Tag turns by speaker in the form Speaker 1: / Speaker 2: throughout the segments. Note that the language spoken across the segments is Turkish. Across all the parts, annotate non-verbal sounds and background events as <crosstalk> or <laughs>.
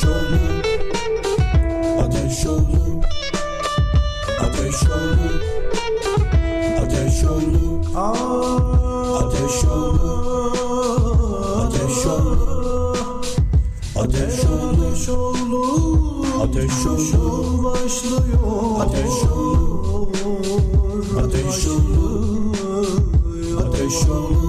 Speaker 1: Ateşoğlu Ateşoğlu Ateşoğlu Ateşoğlu Ateşoğlu Ateşoğlu Ateşoğlu Ateşoğlu başlıyor Ateşoğlu Ateşoğlu Ateşoğlu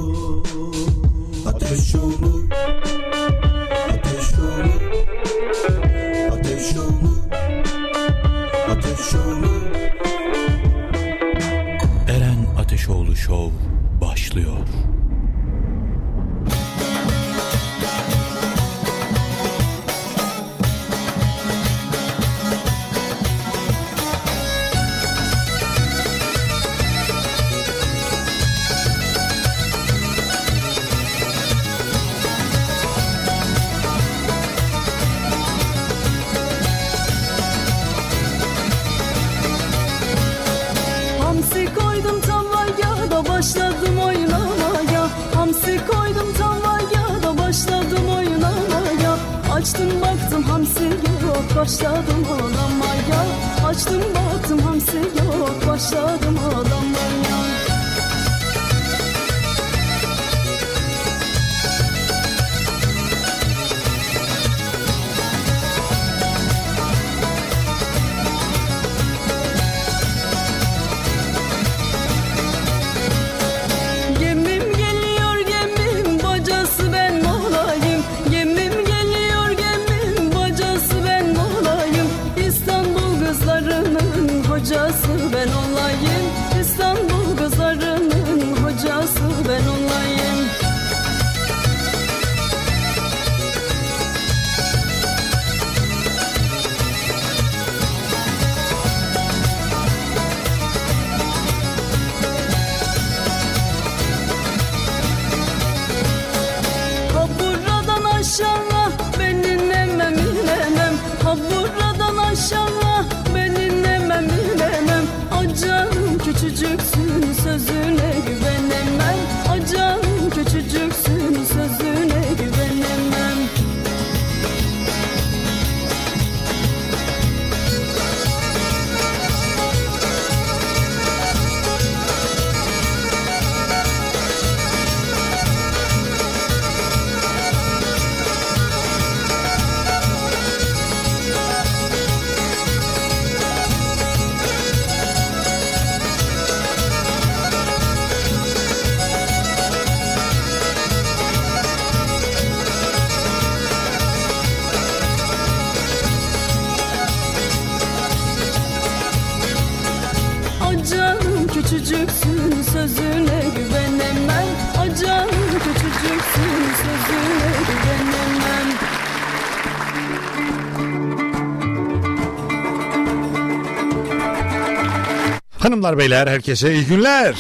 Speaker 2: Hanımlar beyler herkese iyi günler.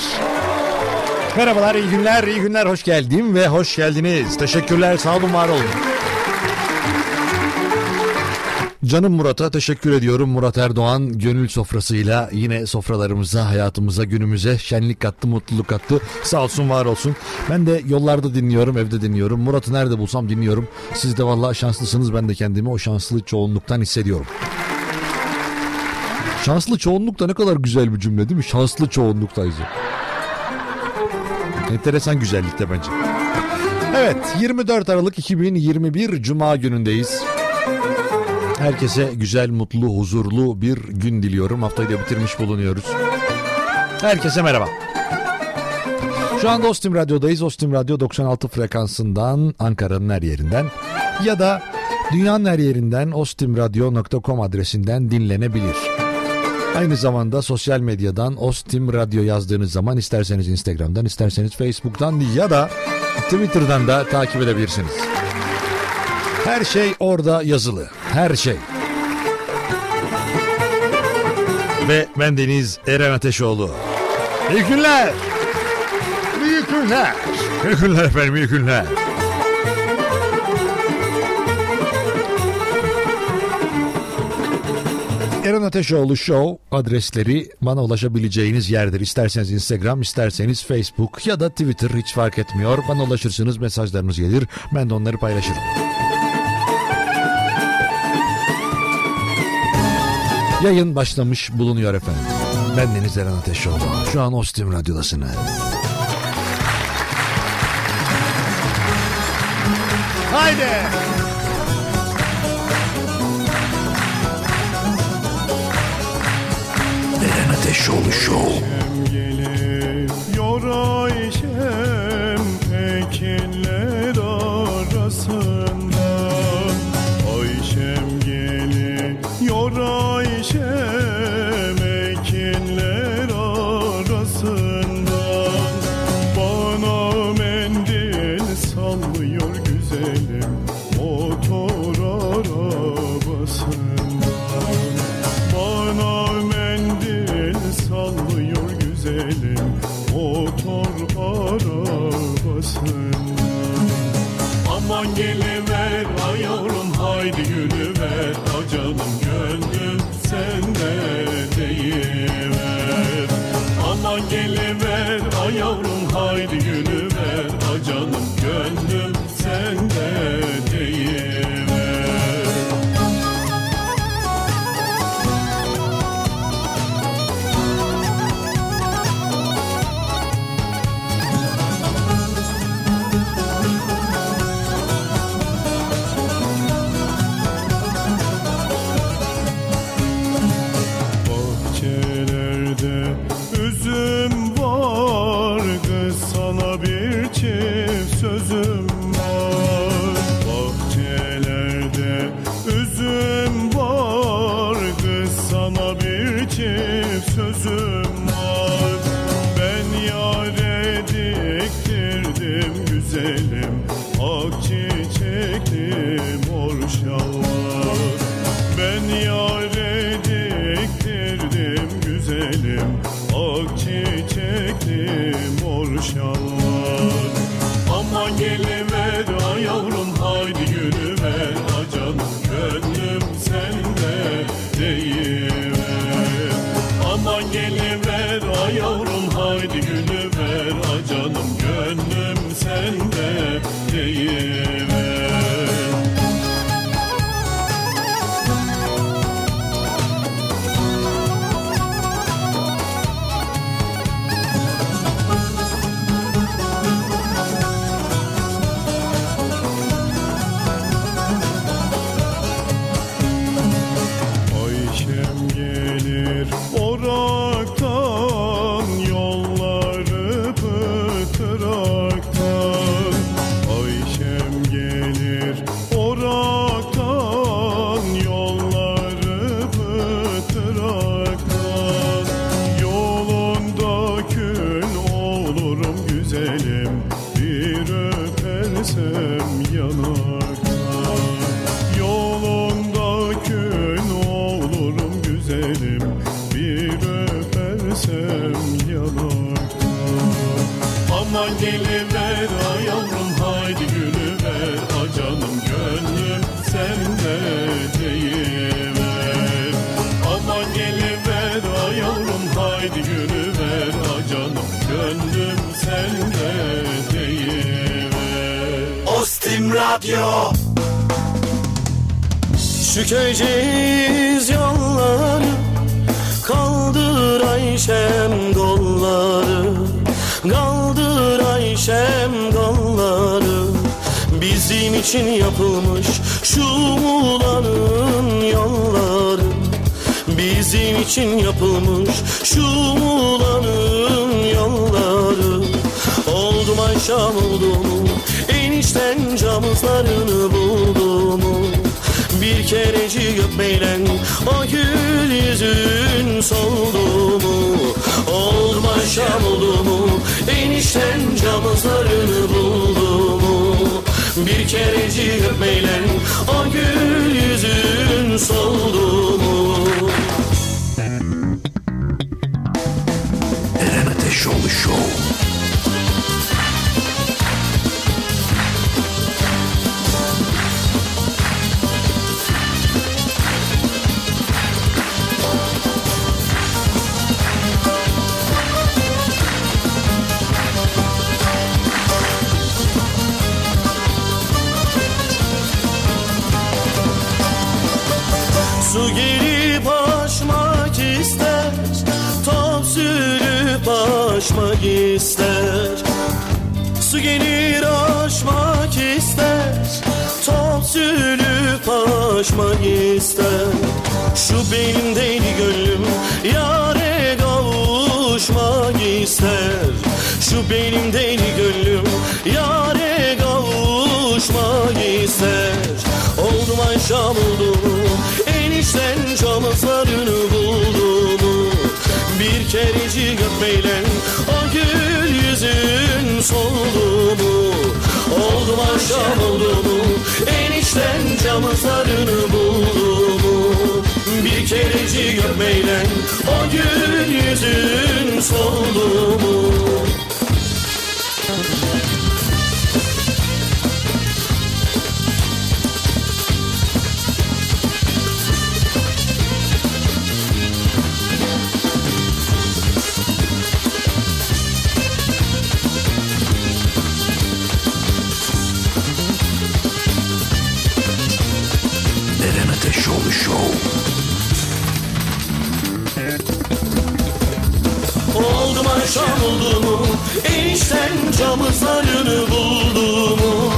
Speaker 2: Merhabalar iyi günler iyi günler hoş geldim ve hoş geldiniz. Teşekkürler sağ olun var olun. Canım Murat'a teşekkür ediyorum. Murat Erdoğan gönül sofrasıyla yine sofralarımıza, hayatımıza, günümüze şenlik kattı, mutluluk kattı. Sağ olsun, var olsun. Ben de yollarda dinliyorum, evde dinliyorum. Murat'ı nerede bulsam dinliyorum. Siz de vallahi şanslısınız. Ben de kendimi o şanslı çoğunluktan hissediyorum. Şanslı çoğunluk da ne kadar güzel bir cümle değil mi? Şanslı çoğunluktayız. Enteresan güzellikte bence. Evet 24 Aralık 2021 Cuma günündeyiz. Herkese güzel, mutlu, huzurlu bir gün diliyorum. Haftayı da bitirmiş bulunuyoruz. Herkese merhaba. Şu anda Ostim Radyo'dayız. Ostim Radyo 96 frekansından Ankara'nın her yerinden ya da dünyanın her yerinden ostimradyo.com adresinden dinlenebilir. Aynı zamanda sosyal medyadan Ostim Radyo yazdığınız zaman isterseniz Instagram'dan isterseniz Facebook'tan ya da Twitter'dan da takip edebilirsiniz. Her şey orada yazılı. Her şey. Ve ben Deniz Eren Ateşoğlu. İyi günler. İyi günler. İyi günler efendim iyi günler. Eren Ateşoğlu Show adresleri bana ulaşabileceğiniz yerdir. İsterseniz Instagram, isterseniz Facebook ya da Twitter hiç fark etmiyor. Bana ulaşırsınız, mesajlarınız gelir. Ben de onları paylaşırım.
Speaker 3: Yayın başlamış bulunuyor efendim. Ben Deniz Eren Ateşoğlu. Şu an Ostim Radyo'dasınız. Haydi. Eren Ateşoğlu Show.
Speaker 4: Aşmak ister. Şu benim deli gönlüm Yare kavuşmak ister. Şu benim deli gönlüm Yare kavuşmak ister. Oldum akşam oldu Enişten camızlarını buldu mu Bir kerecik öpmeyle O gül yüzün soldu mu? Oldu mu akşam oldu mu Enişten camızlarını buldu mu Bir kerecik öpmeyle O gül yüzün soldu Enişten camızlarını buldu mu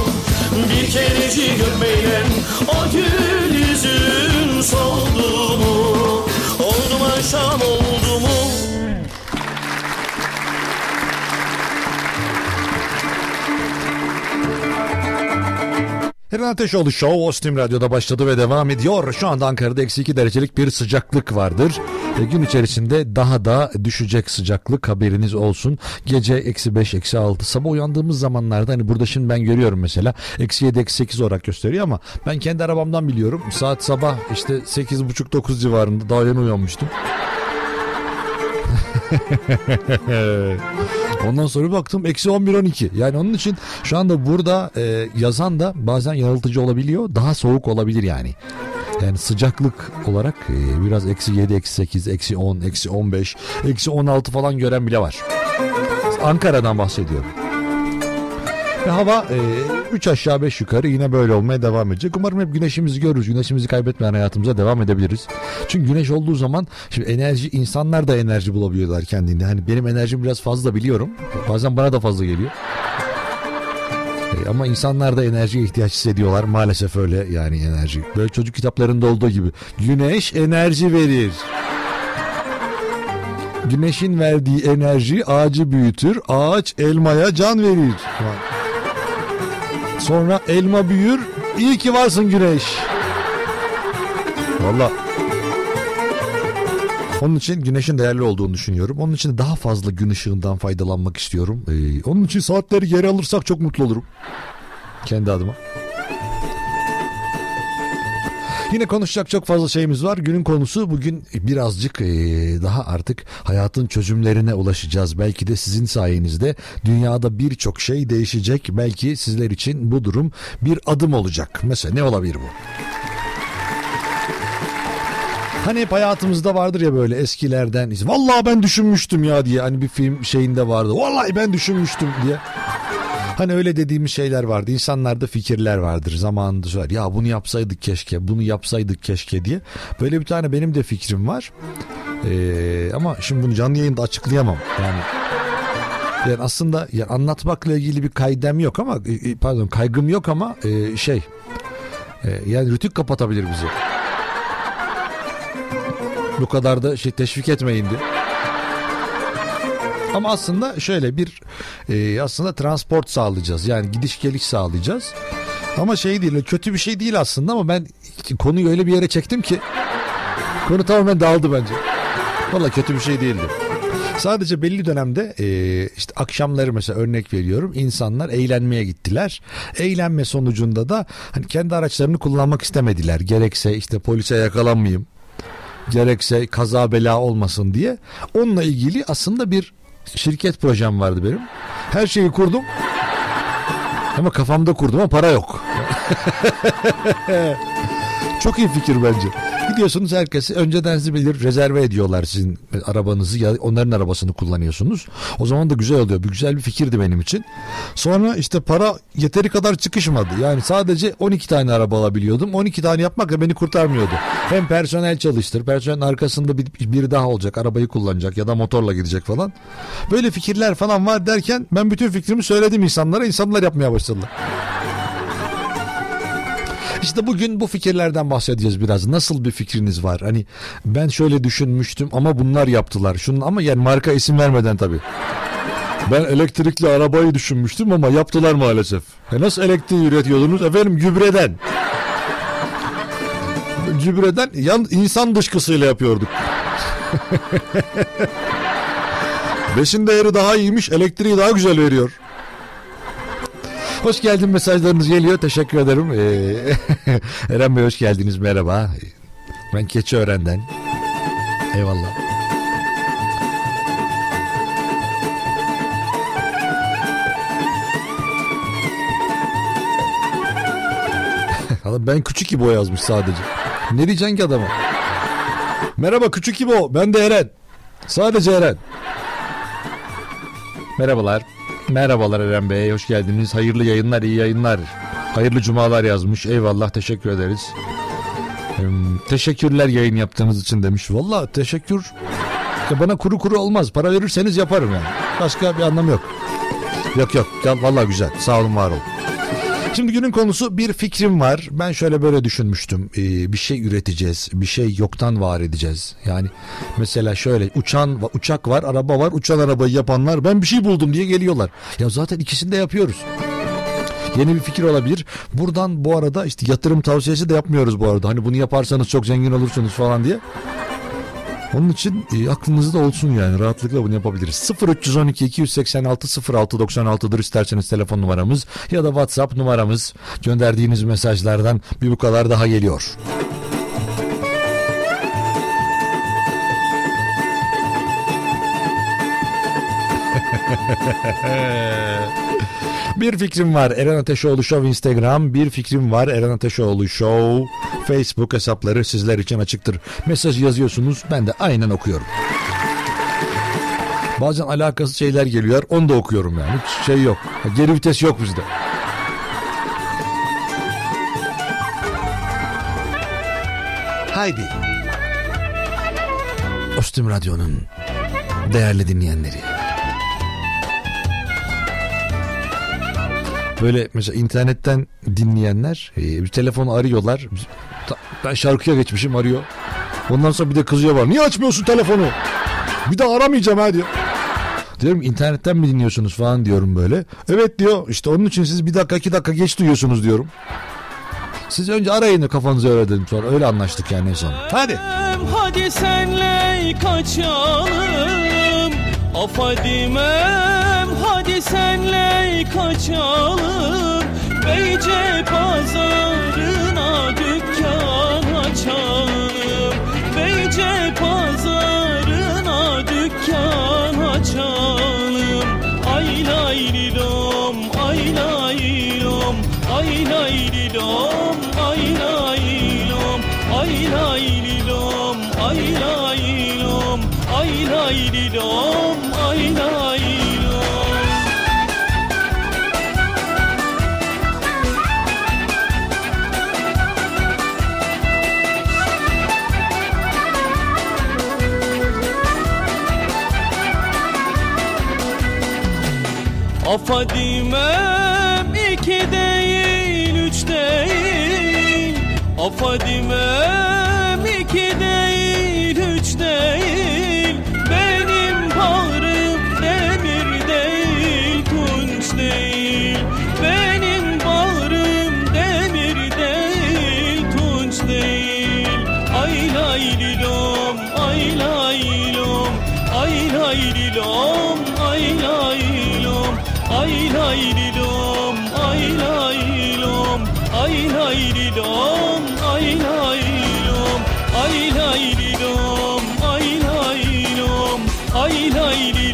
Speaker 4: Bir kerecik öpmeyle O gül yüzün soldu mu Oldu mu akşam oldu mu
Speaker 2: Eren Ateşoğlu Show Ostim Radyo'da başladı ve devam ediyor. Şu anda Ankara'da eksi 2 derecelik bir sıcaklık vardır. E, gün içerisinde daha da düşecek sıcaklık haberiniz olsun. Gece eksi 5, eksi 6. Sabah uyandığımız zamanlarda hani burada şimdi ben görüyorum mesela. Eksi 7, eksi 8 olarak gösteriyor ama ben kendi arabamdan biliyorum. Saat sabah işte 8.30-9 civarında daha yeni uyanmıştım. <laughs> Ondan sonra baktım eksi 11-12. Yani onun için şu anda burada e, yazan da bazen yanıltıcı olabiliyor. Daha soğuk olabilir yani. Yani sıcaklık olarak e, biraz eksi 7, eksi 8, eksi 10, eksi 15, eksi 16 falan gören bile var. Ankara'dan bahsediyorum. Ve hava 3 aşağı 5 yukarı yine böyle olmaya devam edecek. Umarım hep güneşimizi görürüz. Güneşimizi kaybetmeyen hayatımıza devam edebiliriz. Çünkü güneş olduğu zaman şimdi enerji insanlar da enerji bulabiliyorlar kendinde. Hani benim enerjim biraz fazla biliyorum. Bazen bana da fazla geliyor. Ama insanlar da enerjiye ihtiyaç hissediyorlar. Maalesef öyle yani enerji. Böyle çocuk kitaplarında olduğu gibi. Güneş enerji verir. Güneşin verdiği enerji ağacı büyütür. Ağaç elmaya can verir. Sonra elma büyür. İyi ki varsın güneş. Valla. Onun için güneşin değerli olduğunu düşünüyorum. Onun için daha fazla gün ışığından faydalanmak istiyorum. Ee, onun için saatleri geri alırsak çok mutlu olurum. Kendi adıma. Yine konuşacak çok fazla şeyimiz var. Günün konusu bugün birazcık eee, daha artık hayatın çözümlerine ulaşacağız. Belki de sizin sayenizde dünyada birçok şey değişecek. Belki sizler için bu durum bir adım olacak. Mesela ne olabilir bu? Hani hep hayatımızda vardır ya böyle eskilerden. Vallahi ben düşünmüştüm ya diye. Hani bir film şeyinde vardı. Vallahi ben düşünmüştüm diye. Hani öyle dediğimiz şeyler vardı. İnsanlarda fikirler vardır. Zamanında söyler. Ya bunu yapsaydık keşke, bunu yapsaydık keşke diye. Böyle bir tane benim de fikrim var. Ee, ama şimdi bunu canlı yayında açıklayamam. Yani yani aslında yani anlatmakla ilgili bir kaydem yok ama e, pardon kaygım yok ama e, şey e, yani rütük kapatabilir bizi. Bu kadar da şey teşvik etmeyin diye. Ama aslında şöyle bir e, aslında transport sağlayacağız. Yani gidiş geliş sağlayacağız. Ama şey değil kötü bir şey değil aslında ama ben konuyu öyle bir yere çektim ki konu tamamen dağıldı bence. Valla kötü bir şey değildi. Sadece belli dönemde e, işte akşamları mesela örnek veriyorum insanlar eğlenmeye gittiler. Eğlenme sonucunda da hani kendi araçlarını kullanmak istemediler. Gerekse işte polise yakalanmayayım. Gerekse kaza bela olmasın diye. Onunla ilgili aslında bir şirket projem vardı benim. Her şeyi kurdum. Ama kafamda kurdum ama para yok. <laughs> Çok iyi fikir bence. Gidiyorsunuz herkesi önceden sizi bilir rezerve ediyorlar sizin arabanızı ya onların arabasını kullanıyorsunuz. O zaman da güzel oluyor. Bir güzel bir fikirdi benim için. Sonra işte para yeteri kadar çıkışmadı. Yani sadece 12 tane araba alabiliyordum. 12 tane yapmak da beni kurtarmıyordu. Hem personel çalıştır. Personelin arkasında bir, biri daha olacak. Arabayı kullanacak ya da motorla gidecek falan. Böyle fikirler falan var derken ben bütün fikrimi söyledim insanlara. İnsanlar yapmaya başladılar. İşte bugün bu fikirlerden bahsedeceğiz biraz. Nasıl bir fikriniz var? Hani ben şöyle düşünmüştüm ama bunlar yaptılar. Şunun ama yani marka isim vermeden tabii. Ben elektrikli arabayı düşünmüştüm ama yaptılar maalesef. E nasıl elektriği üretiyordunuz? Efendim gübreden. gübreden yan, insan dışkısıyla yapıyorduk. <laughs> Besin değeri daha iyiymiş, elektriği daha güzel veriyor. Hoş geldin mesajlarınız geliyor. Teşekkür ederim. Ee, <laughs> Eren Bey hoş geldiniz. Merhaba. Ben Keçiören'den. Eyvallah. <laughs> Ben küçük İbo yazmış sadece. Ne diyeceksin ki adama? Merhaba küçük İbo. Ben de Eren. Sadece Eren. Merhabalar. Merhabalar Eren Bey. Hoş geldiniz. Hayırlı yayınlar, iyi yayınlar. Hayırlı cumalar yazmış. Eyvallah teşekkür ederiz. Hmm, teşekkürler yayın yaptığınız için demiş. Valla teşekkür. Ya bana kuru kuru olmaz. Para verirseniz yaparım yani. Başka bir anlam yok. Yok yok. Ya, valla güzel. Sağ olun var olun. Şimdi günün konusu bir fikrim var. Ben şöyle böyle düşünmüştüm. Ee, bir şey üreteceğiz. Bir şey yoktan var edeceğiz. Yani mesela şöyle uçan uçak var, araba var. Uçan arabayı yapanlar ben bir şey buldum diye geliyorlar. Ya zaten ikisini de yapıyoruz. Yeni bir fikir olabilir. Buradan bu arada işte yatırım tavsiyesi de yapmıyoruz bu arada. Hani bunu yaparsanız çok zengin olursunuz falan diye. Onun için e, aklınızda olsun yani rahatlıkla bunu yapabiliriz. 0312 286 06 96'dır isterseniz telefon numaramız ya da WhatsApp numaramız gönderdiğiniz mesajlardan bir bu kadar daha geliyor. <laughs> Bir fikrim var Eren Ateşoğlu Show Instagram, bir fikrim var Eren Ateşoğlu Show Facebook hesapları sizler için açıktır. Mesaj yazıyorsunuz ben de aynen okuyorum. Bazen alakasız şeyler geliyor onu da okuyorum yani hiç şey yok. Geri vites yok bizde. Haydi. Ostim Radyo'nun değerli dinleyenleri. Böyle mesela internetten dinleyenler e, bir telefonu arıyorlar. Ben şarkıya geçmişim arıyor. Ondan sonra bir de kızıyor bana. Niye açmıyorsun telefonu? Bir de aramayacağım ha diyor. Diyorum internetten mi dinliyorsunuz falan diyorum böyle. Evet diyor işte onun için siz bir dakika iki dakika geç duyuyorsunuz diyorum. Siz önce arayın da kafanızı öyle dedim sonra öyle anlaştık yani en son. Hadi.
Speaker 5: Hadi senle kaçalım Afadimem hadi senle kaçalım. Beyce pazarına dükkan açalım. Beyce pazarına dükkan açalım. Ay lay lilom, ay lay lilom Ay lay lilom, ay lay lilom Ay lay lilom, ay lay lilom Ay lay lilom,
Speaker 6: عفدي ما 来，你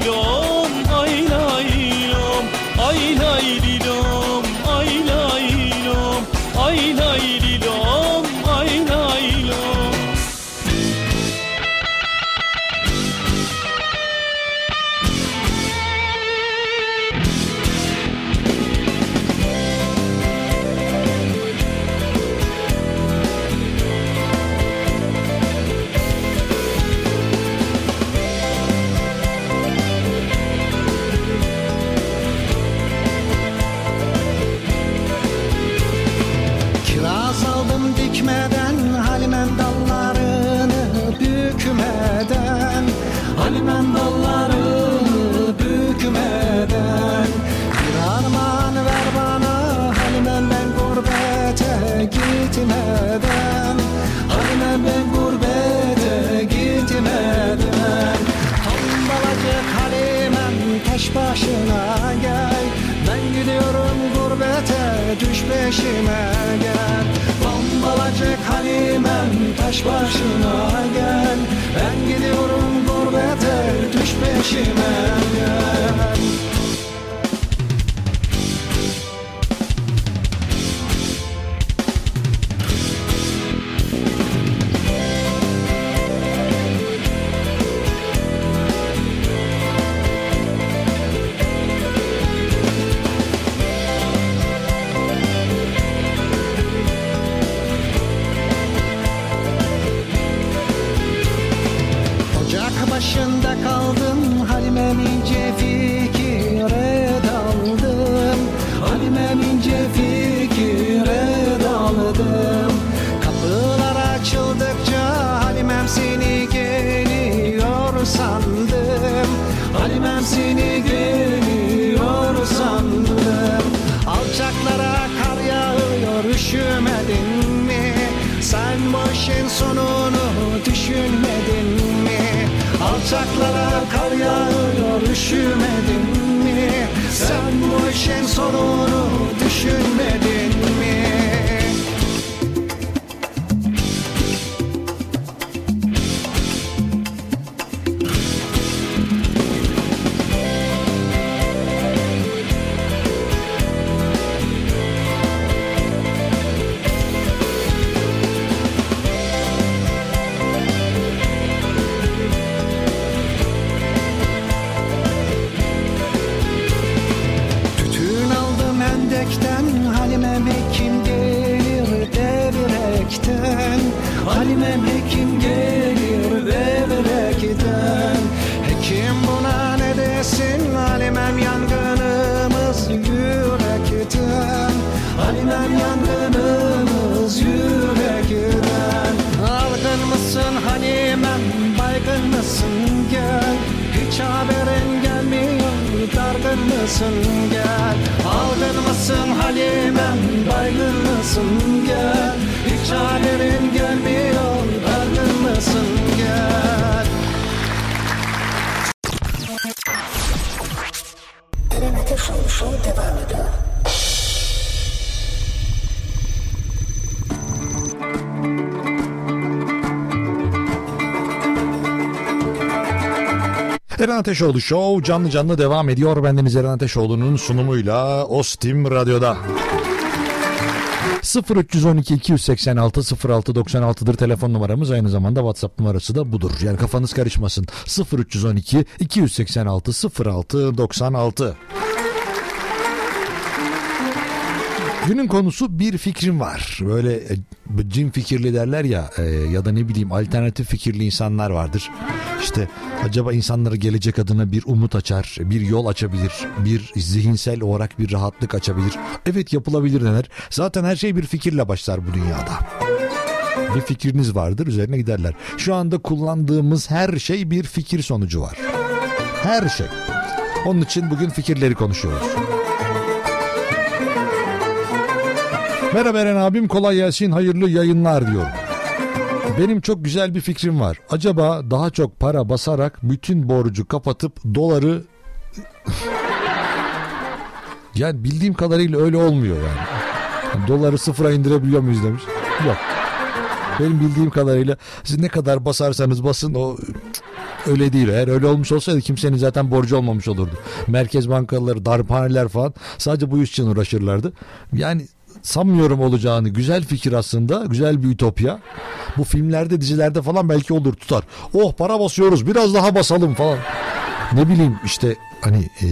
Speaker 6: dargın mısın gel. Algın mısın Halimem baygın mısın gel. Hiç haberin gelmiyor dargın mısın gel
Speaker 2: Eren Ateşoğlu Show canlı canlı devam ediyor. Bendeniz Eren Ateşoğlu'nun sunumuyla Ostim Radyo'da. 0312 286 0696'dır telefon numaramız aynı zamanda WhatsApp numarası da budur. Yani kafanız karışmasın. 0312 286 0696. Günün konusu bir fikrim var. Böyle e, cin fikirli derler ya e, ya da ne bileyim alternatif fikirli insanlar vardır. İşte acaba insanlara gelecek adına bir umut açar, bir yol açabilir, bir zihinsel olarak bir rahatlık açabilir. Evet yapılabilir denir. Zaten her şey bir fikirle başlar bu dünyada. Bir fikriniz vardır üzerine giderler. Şu anda kullandığımız her şey bir fikir sonucu var. Her şey. Onun için bugün fikirleri konuşuyoruz. Merhaba Eren abim kolay gelsin hayırlı yayınlar diyorum. Benim çok güzel bir fikrim var. Acaba daha çok para basarak bütün borcu kapatıp doları... <laughs> yani bildiğim kadarıyla öyle olmuyor yani. Doları sıfıra indirebiliyor muyuz demiş. Yok. Benim bildiğim kadarıyla siz ne kadar basarsanız basın o öyle değil. Eğer öyle olmuş olsaydı kimsenin zaten borcu olmamış olurdu. Merkez bankaları, darphaneler falan sadece bu iş için uğraşırlardı. Yani sanmıyorum olacağını. Güzel fikir aslında. Güzel bir ütopya. Bu filmlerde, dizilerde falan belki olur tutar. Oh para basıyoruz biraz daha basalım falan. Ne bileyim işte hani e,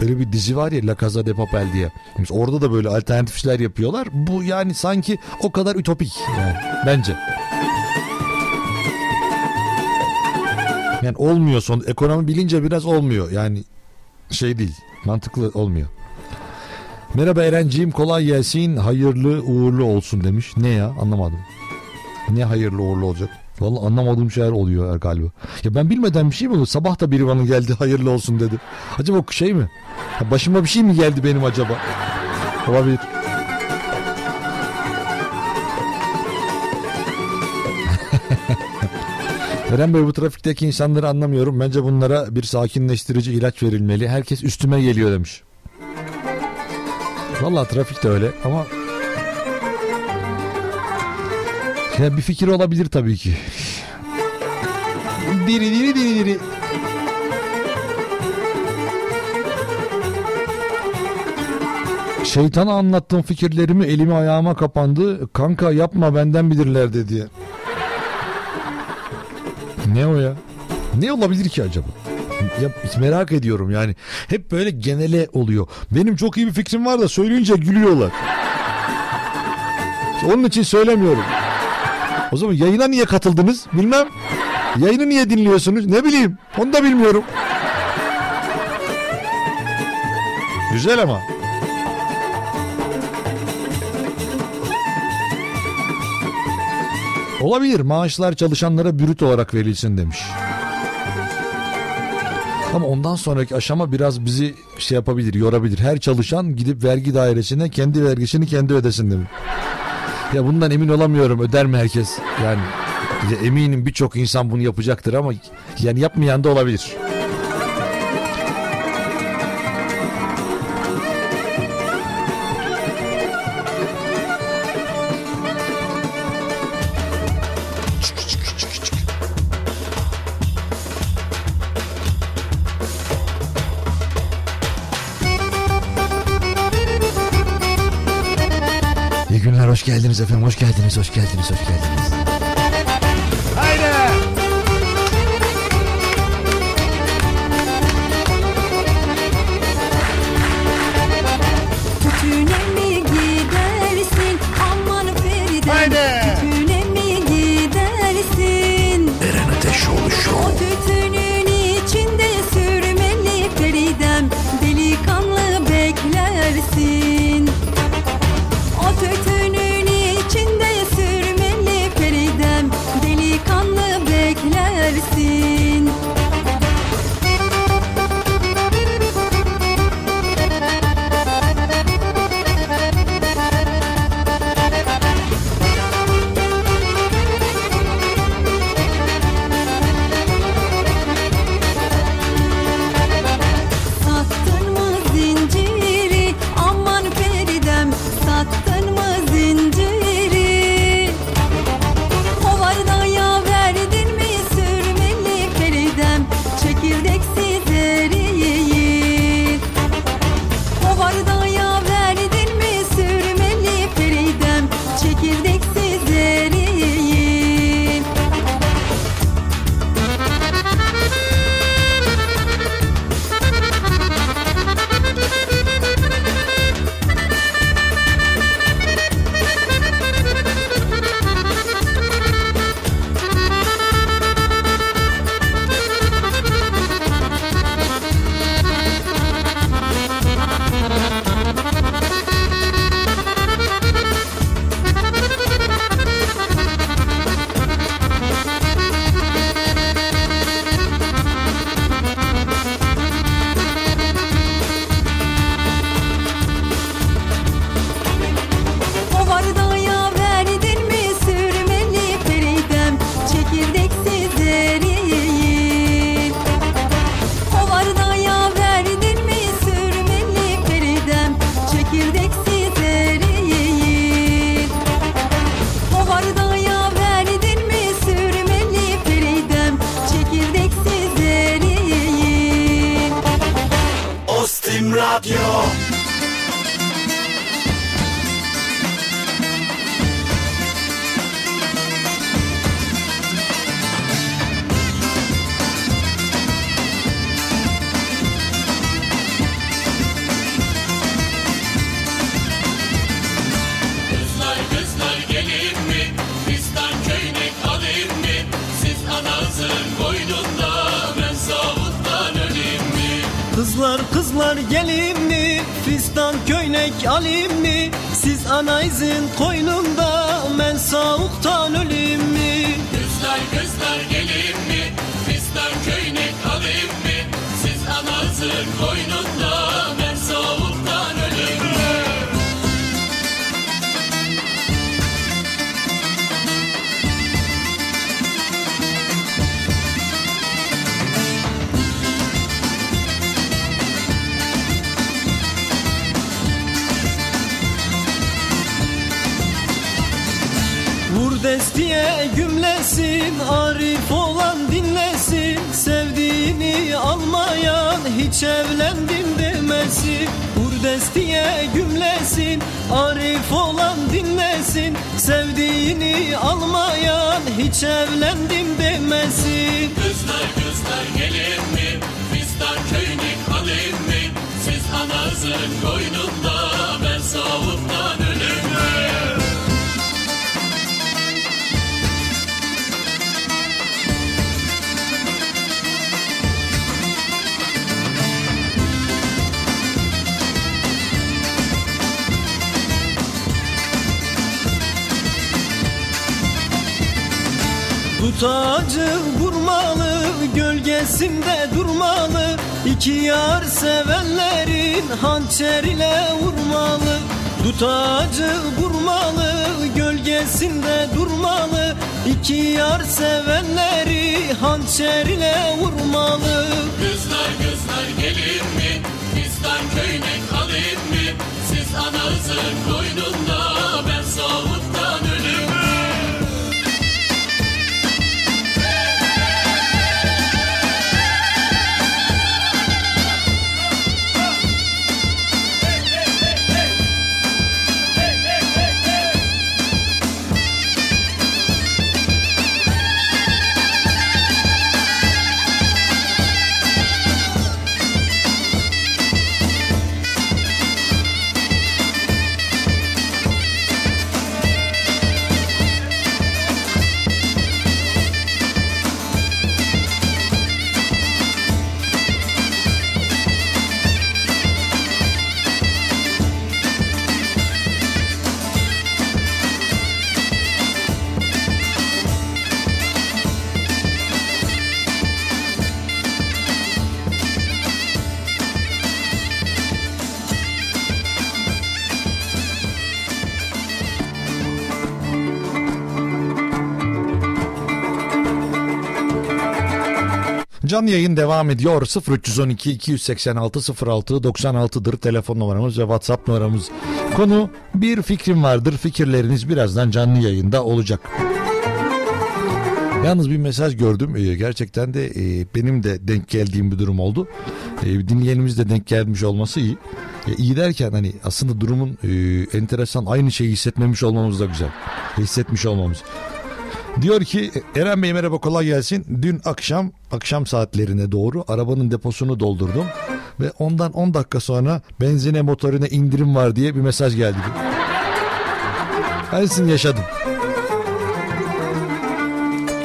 Speaker 2: böyle bir dizi var ya La Casa de Papel diye. Mesela orada da böyle alternatif işler yapıyorlar. Bu yani sanki o kadar ütopik yani bence. Yani olmuyor son ekonomi bilince biraz olmuyor. Yani şey değil. Mantıklı olmuyor. Merhaba Erenciğim kolay gelsin hayırlı uğurlu olsun demiş. Ne ya anlamadım. Ne hayırlı uğurlu olacak? Vallahi anlamadığım şeyler oluyor galiba. Ya ben bilmeden bir şey mi olur? Sabah da biri bana geldi hayırlı olsun dedi. Acaba şey mi? Ya başıma bir şey mi geldi benim acaba? Olabilir. <laughs> Eren Bey bu trafikteki insanları anlamıyorum. Bence bunlara bir sakinleştirici ilaç verilmeli. Herkes üstüme geliyor demiş. Vallahi trafik de öyle ama ya bir fikir olabilir tabii ki. Diri diri diri diri. Şeytana anlattığım fikirlerimi elimi ayağıma kapandı. Kanka yapma benden bilirler dedi. Ne o ya? Ne olabilir ki acaba? Ya merak ediyorum yani. Hep böyle genele oluyor. Benim çok iyi bir fikrim var da söyleyince gülüyorlar. Onun için söylemiyorum. O zaman yayına niye katıldınız? Bilmem. Yayını niye dinliyorsunuz? Ne bileyim. Onu da bilmiyorum. Güzel ama. Olabilir maaşlar çalışanlara bürüt olarak verilsin demiş. Ama ondan sonraki aşama biraz bizi şey yapabilir, yorabilir. Her çalışan gidip vergi dairesine kendi vergisini kendi ödesin demiş. Ya bundan emin olamıyorum öder mi herkes? Yani ya eminim birçok insan bunu yapacaktır ama yani yapmayan da olabilir. Geldiniz efendim, hoş geldiniz, hoş geldiniz, hoş geldiniz.
Speaker 5: içeriyle
Speaker 4: vur
Speaker 2: Canlı yayın devam ediyor. 0312 286 06 96'dır telefon numaramız ve WhatsApp numaramız. Konu bir fikrim vardır. Fikirleriniz birazdan canlı yayında olacak. Yalnız bir mesaj gördüm. Ee, gerçekten de e, benim de denk geldiğim bir durum oldu. E, dinleyenimiz de denk gelmiş olması iyi. E, iyi derken hani aslında durumun e, enteresan aynı şeyi hissetmemiş olmamız da güzel. Hissetmiş olmamız. Diyor ki Eren Bey merhaba kolay gelsin. Dün akşam akşam saatlerine doğru arabanın deposunu doldurdum. Ve ondan 10 dakika sonra benzine motorine indirim var diye bir mesaj geldi. Aynısını yaşadım.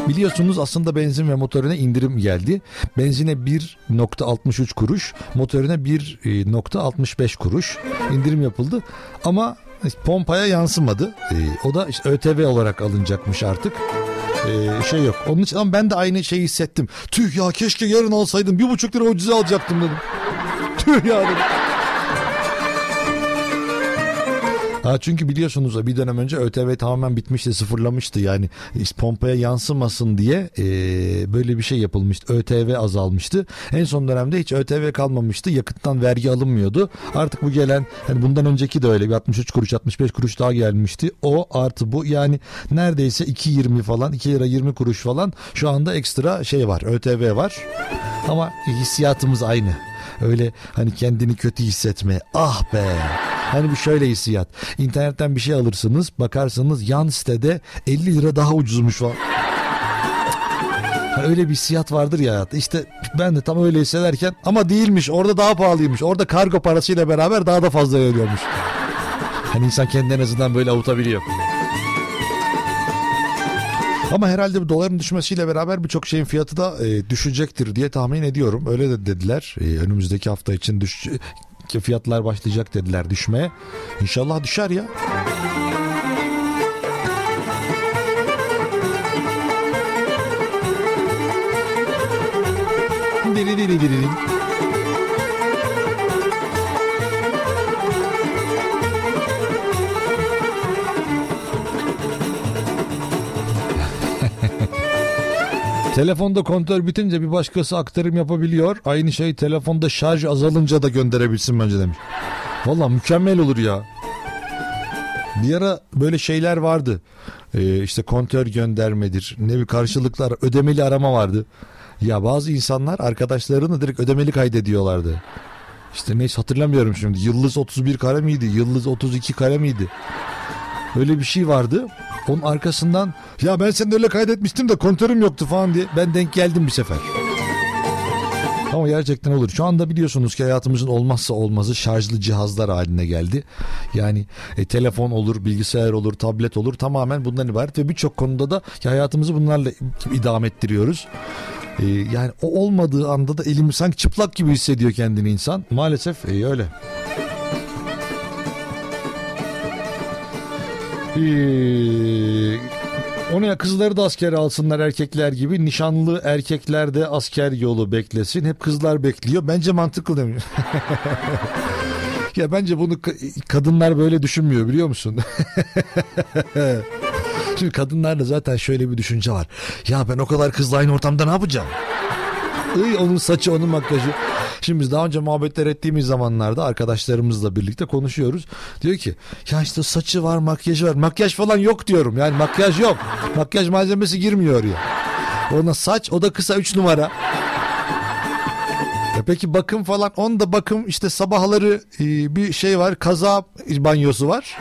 Speaker 2: Biliyorsunuz aslında benzin ve motorine indirim geldi. Benzine 1.63 kuruş, motorine 1.65 kuruş indirim yapıldı. Ama pompaya yansımadı. Ee, o da işte ÖTV olarak alınacakmış artık. Ee, şey yok. Onun için ama ben de aynı şeyi hissettim. Tüh ya keşke yarın alsaydım. Bir buçuk lira ucuza alacaktım dedim. Tüh ya dedim. Ha çünkü biliyorsunuz bir dönem önce ÖTV tamamen bitmişti, sıfırlamıştı. Yani pompaya yansımasın diye e, böyle bir şey yapılmıştı. ÖTV azalmıştı. En son dönemde hiç ÖTV kalmamıştı. Yakıttan vergi alınmıyordu. Artık bu gelen hani bundan önceki de öyle bir 63 kuruş 65 kuruş daha gelmişti. O artı bu yani neredeyse 2.20 falan 2 lira 20 kuruş falan şu anda ekstra şey var ÖTV var. Ama hissiyatımız aynı. Öyle hani kendini kötü hissetme. Ah be. Hani bir şöyle hissiyat. İnternetten bir şey alırsınız bakarsınız yan sitede 50 lira daha ucuzmuş falan. Öyle bir hissiyat vardır ya hayatta. İşte ben de tam öyle hissederken ama değilmiş orada daha pahalıymış. Orada kargo parasıyla beraber daha da fazla veriyormuş. Hani insan kendini en azından böyle avutabiliyor. Ama herhalde bu doların düşmesiyle beraber birçok şeyin fiyatı da e, düşecektir diye tahmin ediyorum. Öyle de dediler. E, önümüzdeki hafta için düş fiyatlar başlayacak dediler düşmeye. İnşallah düşer ya. Diri diri diri diri. Telefonda kontör bitince bir başkası aktarım yapabiliyor. Aynı şey telefonda şarj azalınca da gönderebilsin bence demiş. Valla mükemmel olur ya. Bir ara böyle şeyler vardı. Ee, işte kontör göndermedir. Ne bir karşılıklar ödemeli arama vardı. Ya bazı insanlar arkadaşlarını direkt ödemeli kaydediyorlardı. İşte neyse hatırlamıyorum şimdi. Yıldız 31 kare miydi? Yıldız 32 kare miydi? Öyle bir şey vardı. Onun arkasından ya ben seni öyle kaydetmiştim de kontörüm yoktu falan diye ben denk geldim bir sefer. Ama gerçekten olur. Şu anda biliyorsunuz ki hayatımızın olmazsa olmazı şarjlı cihazlar haline geldi. Yani e, telefon olur, bilgisayar olur, tablet olur tamamen bundan ibaret ve birçok konuda da ya hayatımızı bunlarla idame ettiriyoruz. E, yani o olmadığı anda da elimi sanki çıplak gibi hissediyor kendini insan. Maalesef e, öyle. Ee, onu ya kızları da askere alsınlar erkekler gibi. Nişanlı erkekler de asker yolu beklesin. Hep kızlar bekliyor. Bence mantıklı demiş. <laughs> ya bence bunu ka- kadınlar böyle düşünmüyor biliyor musun? <laughs> Şimdi kadınlarda zaten şöyle bir düşünce var. Ya ben o kadar kızla aynı ortamda ne yapacağım? Iy, onun saçı onun makyajı. Şimdi biz daha önce muhabbetler ettiğimiz zamanlarda arkadaşlarımızla birlikte konuşuyoruz. Diyor ki ya işte saçı var makyajı var. Makyaj falan yok diyorum. Yani makyaj yok. Makyaj malzemesi girmiyor ya. Ona saç o da kısa 3 numara. Ya peki bakım falan onda bakım işte sabahları e, bir şey var kaza banyosu var.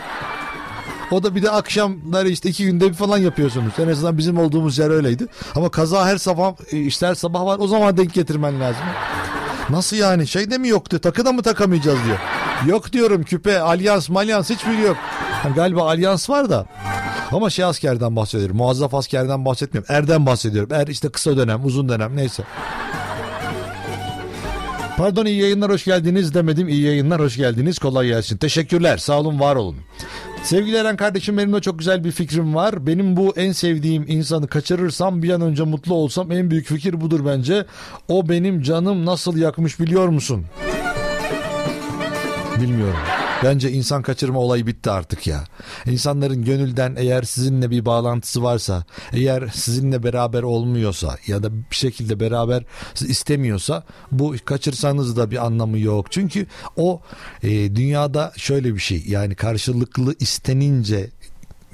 Speaker 2: O da bir de akşamları işte iki günde bir falan yapıyorsunuz. En azından bizim olduğumuz yer öyleydi. Ama kaza her sabah e, işte her sabah var o zaman denk getirmen lazım. Nasıl yani şey de mi yoktu takı da mı takamayacağız diyor. Yok diyorum küpe alyans malyans hiçbiri yok. Galiba alyans var da. Ama şey askerden bahsediyorum. Muazzaf askerden bahsetmiyorum. Erden bahsediyorum. Er işte kısa dönem uzun dönem neyse. Pardon iyi yayınlar hoş geldiniz demedim. İyi yayınlar hoş geldiniz. Kolay gelsin. Teşekkürler. Sağ olun var olun. Sevgili Eren kardeşim benim de çok güzel bir fikrim var. Benim bu en sevdiğim insanı kaçırırsam bir an önce mutlu olsam en büyük fikir budur bence. O benim canım nasıl yakmış biliyor musun? Bilmiyorum. Bence insan kaçırma olayı bitti artık ya. İnsanların gönülden eğer sizinle bir bağlantısı varsa, eğer sizinle beraber olmuyorsa ya da bir şekilde beraber istemiyorsa bu kaçırsanız da bir anlamı yok. Çünkü o e, dünyada şöyle bir şey yani karşılıklı istenince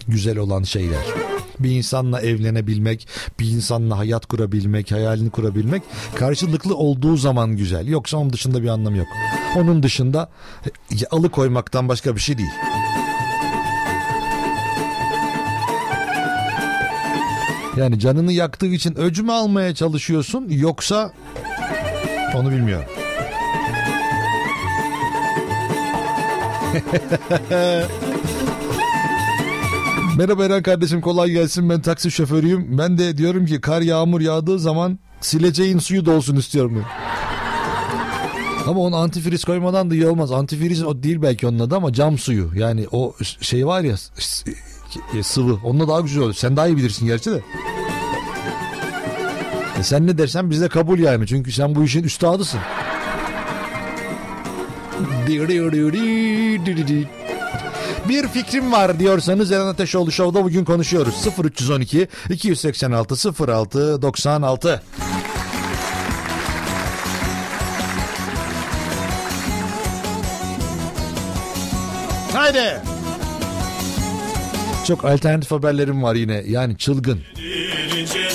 Speaker 2: güzel olan şeyler. Bir insanla evlenebilmek, bir insanla hayat kurabilmek, hayalini kurabilmek karşılıklı olduğu zaman güzel. Yoksa onun dışında bir anlamı yok. Onun dışında e, alıkoymaktan başka bir şey değil. Yani canını yaktığı için öcü mü almaya çalışıyorsun yoksa onu bilmiyorum. <laughs> Merhaba Eren kardeşim kolay gelsin ben taksi şoförüyüm. Ben de diyorum ki kar yağmur yağdığı zaman sileceğin suyu dolsun istiyorum. diyor. Ama onu antifriz koymadan da iyi olmaz. Antifriz o değil belki onun adı ama cam suyu. Yani o şey var ya s- sıvı. Onunla daha güzel olur. Sen daha iyi bilirsin gerçi de. E sen ne dersen bizde kabul yani. Çünkü sen bu işin üstadısın. Bir fikrim var diyorsanız Eren Ateşoğlu Show'da bugün konuşuyoruz. 0312 286 06 96 Haydi. Çok alternatif haberlerim var yine. Yani çılgın.
Speaker 7: İnce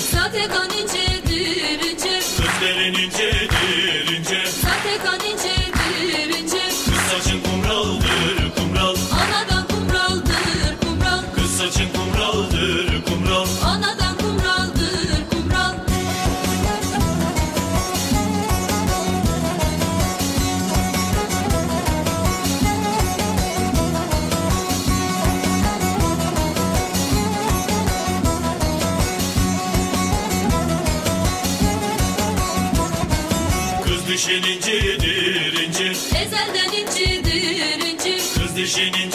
Speaker 5: Kişinin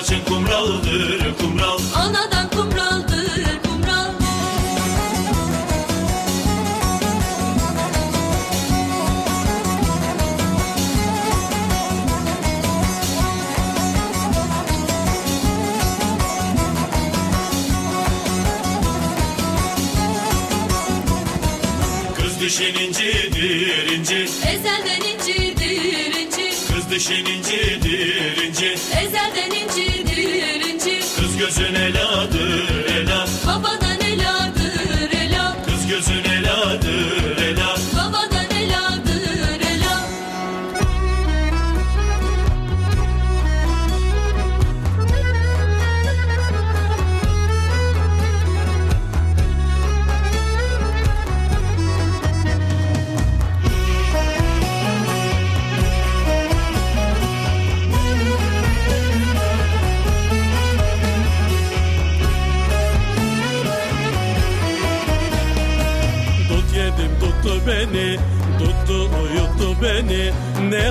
Speaker 5: saçın kumraldır kumral.
Speaker 7: Anadan kumraldır kumral.
Speaker 5: Kız dişin incidir inci
Speaker 7: Ezelden incidir inci
Speaker 5: Kız dişin incidir inci Kız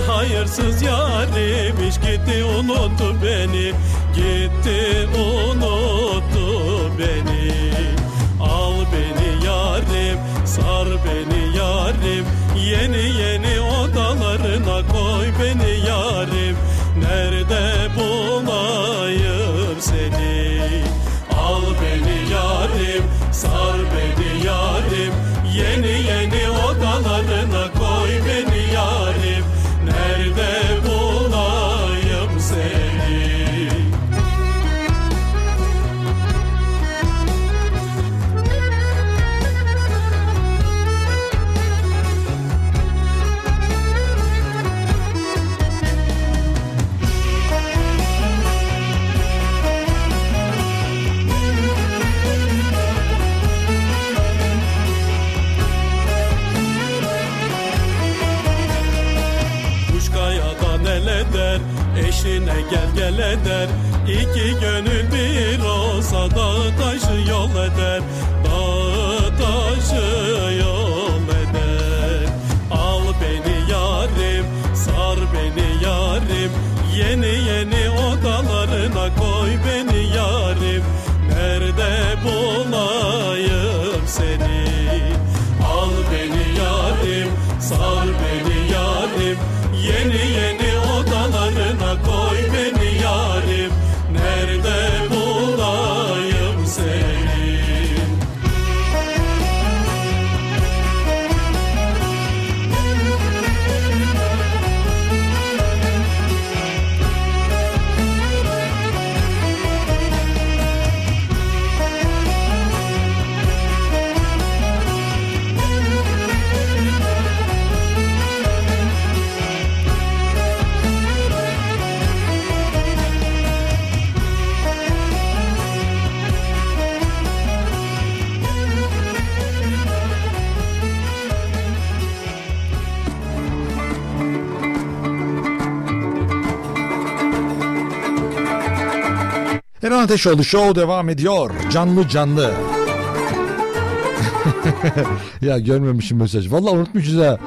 Speaker 3: hayırsız yarim iş gitti unuttu beni Gitti unuttu beni. Al beni yarim Sar beni yarim yeni İki gönül bir olsa Dağı taşı yol eder
Speaker 2: Eren Ateşoğlu Show devam ediyor. Canlı canlı. <laughs> ya görmemişim mesaj. Vallahi unutmuşuz ha.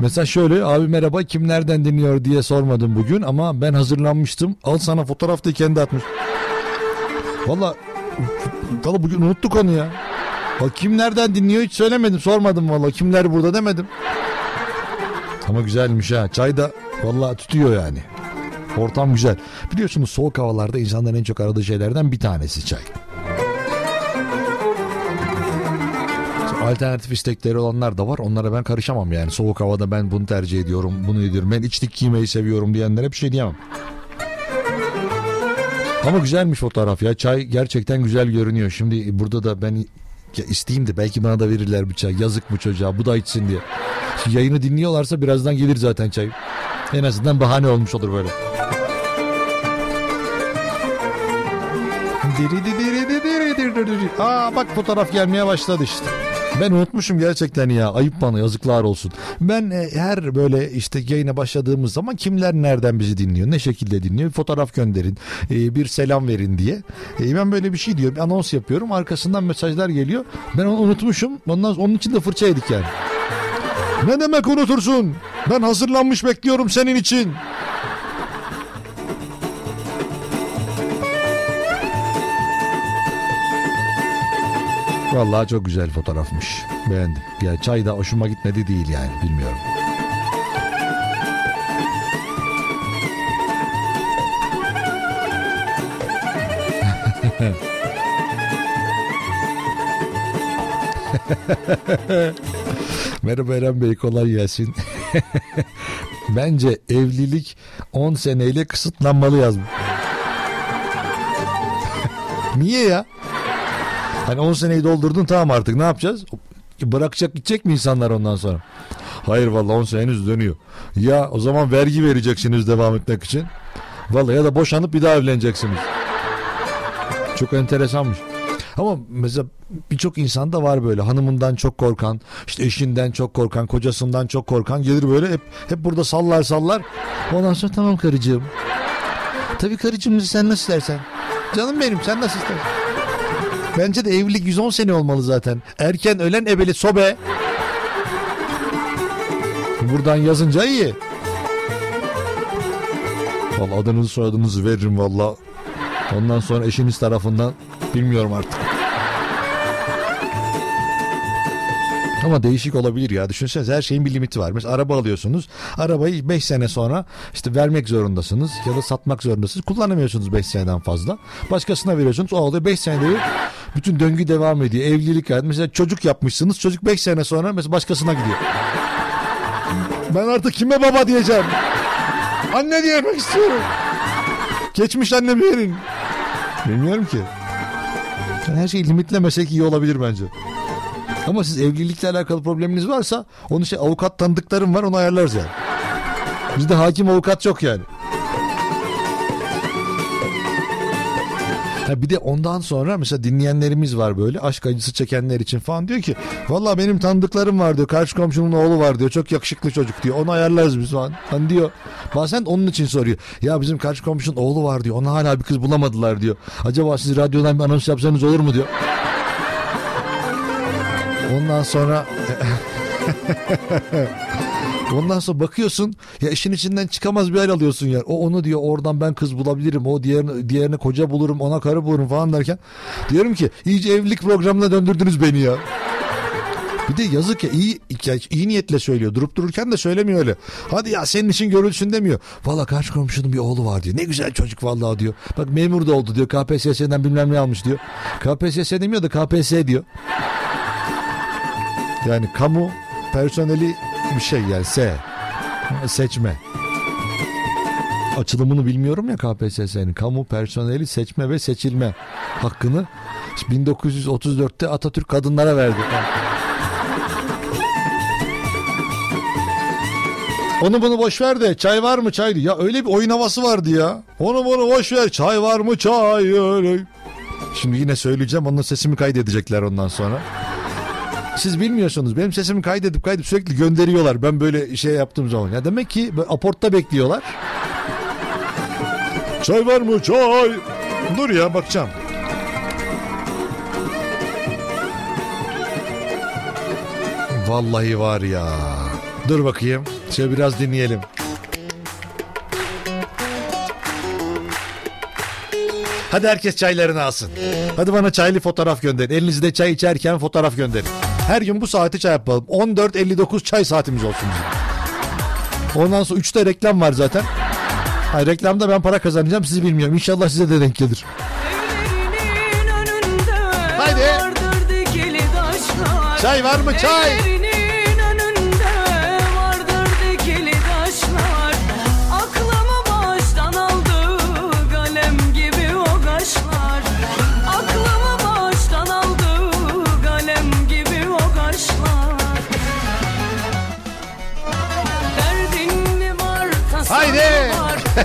Speaker 2: Mesaj şöyle abi merhaba kim nereden dinliyor diye sormadım bugün ama ben hazırlanmıştım. Al sana fotoğraf da kendi atmış. Valla valla bugün unuttuk onu ya. Bak kim nereden dinliyor hiç söylemedim sormadım valla kimler burada demedim. Ama güzelmiş ha çay da valla tutuyor yani. Ortam güzel. Biliyorsunuz soğuk havalarda insanların en çok aradığı şeylerden bir tanesi çay. Alternatif istekleri olanlar da var. Onlara ben karışamam yani. Soğuk havada ben bunu tercih ediyorum, bunu ediyorum. Ben içlik giymeyi seviyorum diyenlere bir şey diyemem. Ama güzelmiş fotoğraf ya. Çay gerçekten güzel görünüyor. Şimdi burada da ben ya isteyeyim de belki bana da verirler bir çay. Yazık bu çocuğa bu da içsin diye. Şimdi yayını dinliyorlarsa birazdan gelir zaten çay. En azından bahane olmuş olur böyle. Diri. Aa bak fotoğraf gelmeye başladı işte. Ben unutmuşum gerçekten ya. Ayıp bana yazıklar olsun. Ben e, her böyle işte yayına başladığımız zaman kimler nereden bizi dinliyor, ne şekilde dinliyor, bir fotoğraf gönderin, e, bir selam verin diye. E, ben böyle bir şey diyorum, bir anons yapıyorum. Arkasından mesajlar geliyor. Ben onu unutmuşum. Ondan onun için de fırça yedik yani. Ne demek unutursun? Ben hazırlanmış bekliyorum senin için. Vallahi çok güzel fotoğrafmış. Beğendim. Ya çay da hoşuma gitmedi değil yani bilmiyorum. <laughs> Merhaba Eren Bey kolay gelsin. <laughs> Bence evlilik 10 seneyle kısıtlanmalı yazmış. <laughs> Niye ya? Hani 10 seneyi doldurdun tamam artık ne yapacağız? Bırakacak gidecek mi insanlar ondan sonra? Hayır vallahi 10 seneniz dönüyor. Ya o zaman vergi vereceksiniz devam etmek için. Vallahi ya da boşanıp bir daha evleneceksiniz. Çok enteresanmış. Ama mesela birçok insanda var böyle hanımından çok korkan, işte eşinden çok korkan, kocasından çok korkan gelir böyle hep hep burada sallar sallar. Ondan sonra tamam karıcığım. Tabii karıcığım sen nasıl istersen. Canım benim sen nasıl istersen. Bence de evlilik 110 sene olmalı zaten. Erken ölen ebeli sobe. Buradan yazınca iyi. Vallahi adınızı soyadınızı veririm valla. Ondan sonra eşiniz tarafından bilmiyorum artık. Ama değişik olabilir ya. Düşünsenize her şeyin bir limiti var. Mesela araba alıyorsunuz. Arabayı 5 sene sonra işte vermek zorundasınız ya da satmak zorundasınız. Kullanamıyorsunuz 5 seneden fazla. Başkasına veriyorsunuz. O oluyor 5 senede bir bütün döngü devam ediyor. Evlilik yani. Mesela çocuk yapmışsınız. Çocuk 5 sene sonra mesela başkasına gidiyor. Ben artık kime baba diyeceğim? Anne diyemek istiyorum. Geçmiş annemi verin. Bilmiyorum ki. Her şeyi limitlemesek iyi olabilir bence. Ama siz evlilikle alakalı probleminiz varsa onu şey avukat tanıdıklarım var onu ayarlarız yani. Bizde hakim avukat yok yani. Ha bir de ondan sonra mesela dinleyenlerimiz var böyle aşk acısı çekenler için falan diyor ki valla benim tanıdıklarım var diyor karşı komşunun oğlu var diyor çok yakışıklı çocuk diyor onu ayarlarız biz falan. Hani diyor bazen onun için soruyor ya bizim karşı komşunun oğlu var diyor ona hala bir kız bulamadılar diyor. Acaba siz radyodan bir anons yapsanız olur mu diyor. Ondan sonra <laughs> Ondan sonra bakıyorsun ya işin içinden çıkamaz bir hal alıyorsun yani. O onu diyor oradan ben kız bulabilirim. O diğerini, diğerine koca bulurum ona karı bulurum falan derken. Diyorum ki iyice evlilik programına döndürdünüz beni ya. Bir de yazık ya iyi, iyi niyetle söylüyor. Durup dururken de söylemiyor öyle. Hadi ya senin için görülsün demiyor. Valla karşı komşunun bir oğlu var diyor. Ne güzel çocuk vallahi diyor. Bak memur da oldu diyor. KPSS'den bilmem ne almış diyor. KPSS demiyor da KPS diyor. Yani kamu personeli bir şey yani S. Seçme. Açılımını bilmiyorum ya KPSS'nin. Kamu personeli seçme ve seçilme hakkını 1934'te Atatürk kadınlara verdi. Onu bunu boş ver de çay var mı çay? Ya öyle bir oyun havası vardı ya. Onu bunu boş ver çay var mı çay öyle. Şimdi yine söyleyeceğim onun sesimi kaydedecekler ondan sonra. Siz bilmiyorsunuz. Benim sesimi kaydedip kaydedip sürekli gönderiyorlar. Ben böyle şey yaptığım zaman. Ya demek ki aportta bekliyorlar. Çay var mı? Çay. Dur ya bakacağım. Vallahi var ya. Dur bakayım. Şöyle biraz dinleyelim. Hadi herkes çaylarını alsın. Hadi bana çaylı fotoğraf gönderin. Elinizde çay içerken fotoğraf gönderin. Her gün bu saati çay yapalım. 14.59 çay saatimiz olsun bizim. Ondan sonra 3'te reklam var zaten. Ha, reklamda ben para kazanacağım sizi bilmiyorum. İnşallah size de denk gelir. Haydi. Çay var mı çay?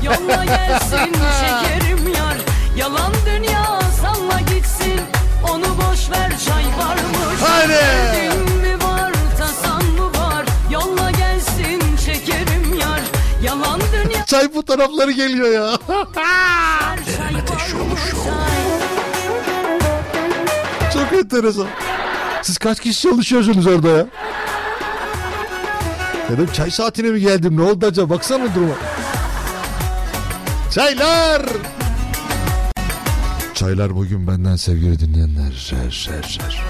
Speaker 1: Yolla gelsin şekerim yar Yalan dünya salla gitsin Onu boş ver çay varmış
Speaker 2: Hadi.
Speaker 1: Derdin mi var tasan mı var Yolla gelsin şekerim yar Yalan dünya
Speaker 2: Çay fotoğrafları geliyor ya.
Speaker 1: çay varmış çay
Speaker 2: Çok enteresan. Siz kaç kişi çalışıyorsunuz orada ya? Dedim çay saatine mi geldim? Ne oldu acaba? Baksana duruma. Çaylar! Çaylar bugün benden sevgili dinleyenler. Şer şer şer.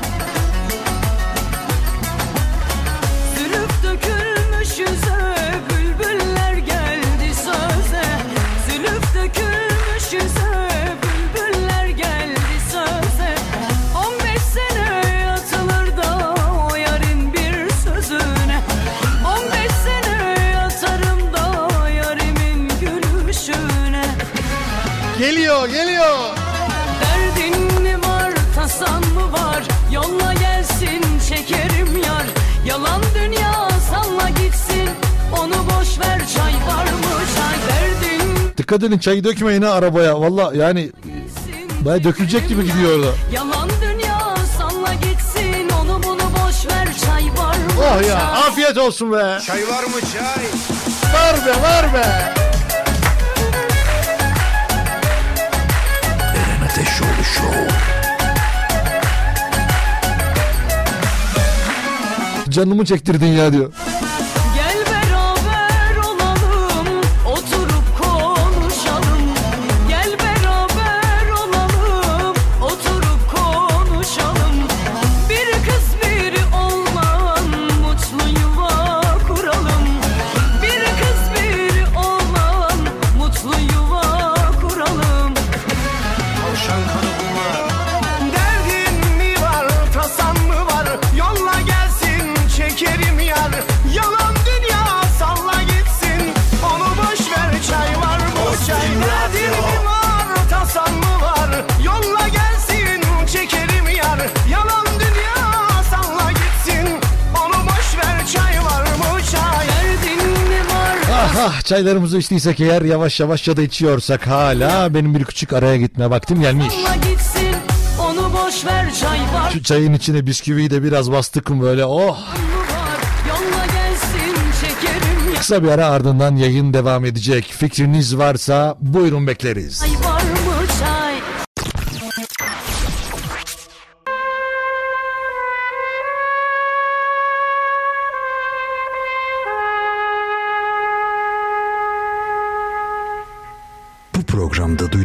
Speaker 2: Geliyor geliyor.
Speaker 1: Derdin mi var, tasan mı var? Yolla gelsin şekerim yar. Yalan dünya salla gitsin. Onu boş ver çay var mı çay? Derdin
Speaker 2: Dikkat edin çayı dökmeyin ha arabaya. Valla yani baya dökülecek gibi gidiyor orada.
Speaker 1: Yalan dünya salla gitsin. Onu bunu boş ver çay var mı
Speaker 2: Oh ya
Speaker 1: çay?
Speaker 2: afiyet olsun be.
Speaker 8: Çay var mı çay?
Speaker 2: Var be var be.
Speaker 8: Ateşoğlu Show.
Speaker 2: Canımı çektirdin ya diyor. Çaylarımızı içtiysek eğer yavaş yavaş ya da içiyorsak hala benim bir küçük araya gitme vaktim gelmiş.
Speaker 1: Gitsin, onu boş ver çay var
Speaker 2: Şu çayın içine bisküviyi de biraz bastık mı böyle oh.
Speaker 1: gelsin.
Speaker 2: Kısa bir ara ardından yayın devam edecek. Fikriniz varsa buyurun bekleriz.
Speaker 1: Çay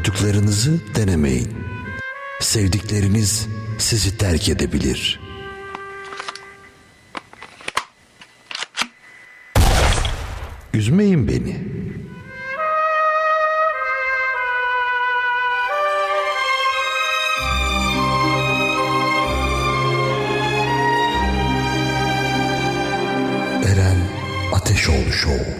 Speaker 8: programda duyduklarınızı denemeyin. Sevdikleriniz sizi terk edebilir. Üzmeyin beni. Eren Ateşoğlu Show.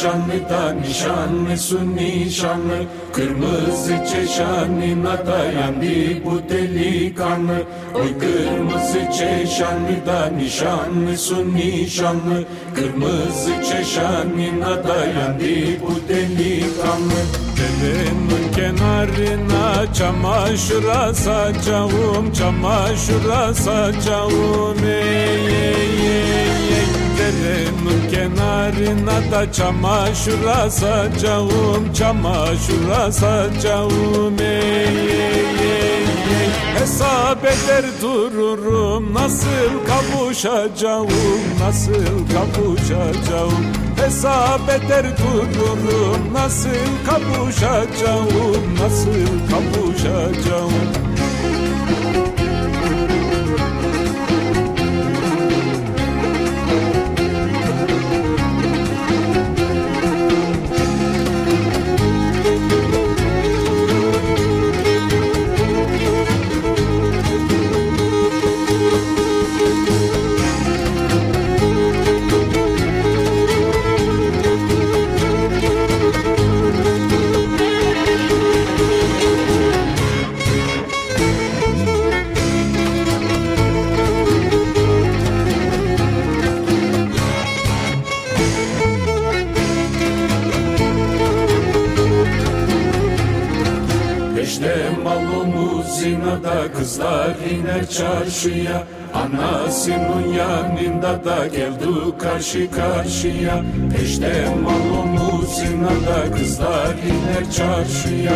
Speaker 5: Çeşanlı da nişanlı Kırmızı çeşanına dayandı bu delikanlı. Oy kırmızı çeşanlı da nişanlı Kırmızı çeşanına dayandı bu delikanlı.
Speaker 3: Derenin kenarına çamaşır asacağım Çamaşır asacağım ey ey ey Derenin kenarına da çamaşır asacağım Çamaşır asacağım ey ey ey Hesap eder dururum nasıl kavuşacağım Nasıl kavuşacağım. Hesap eder dururum nasıl kavuşacağım Nasıl kavuşacağım
Speaker 5: karşı karşıya. Peşte malumuzina da kızlar iner çarşıya.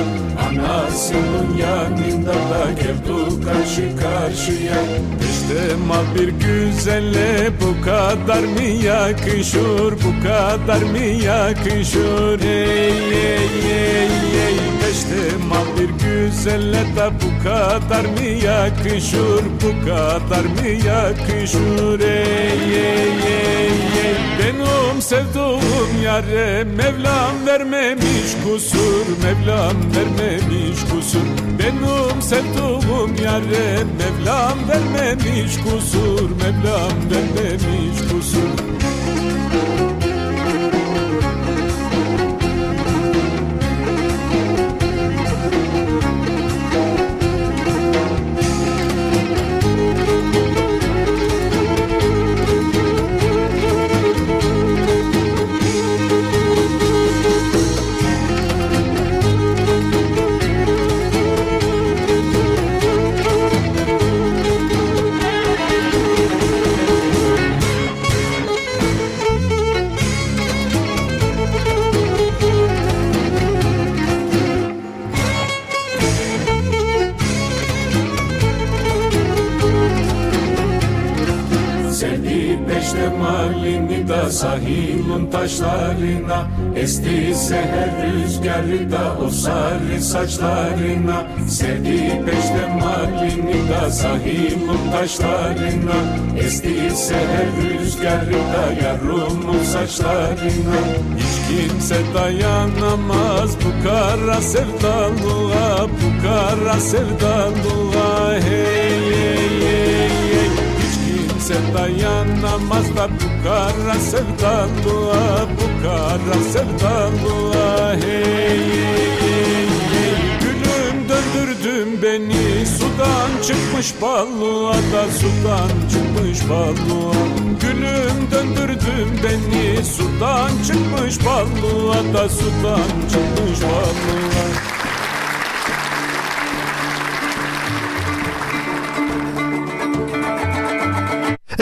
Speaker 5: Anasının yanında da geldi karşı karşıya.
Speaker 3: İşte mal bir güzelle bu kadar mı yakışır? Bu kadar mı yakışır? Ey ey ey ey İşte mal bir güzelle de bu kadar mı yakışır Bu kadar mı yakışır? Ey ey ey ey. Benim sevduğum yare Mevlam vermemiş kusur Mevlam vermemiş kusur. Benim sevduğum yare Mevlam vermemiş kusur Mevlam vermemiş kusur
Speaker 5: sahilin taşlarına Esti seher rüzgarı da o sarı saçlarına Seni peşte malini da sahilin taşlarına Esti seher rüzgarı da yarımın saçlarına.
Speaker 3: Hiç kimse dayanamaz bu kara sevdalığa Bu kara sevdalığa Hey kimse dayanamaz da bu kara sevdalığa Bu kara sevdalığa Hey hey hey hey. Gülüm döndürdün beni sudan çıkmış balığa da sudan çıkmış balığa Gülüm döndürdün beni sudan çıkmış balığa da sudan çıkmış balığa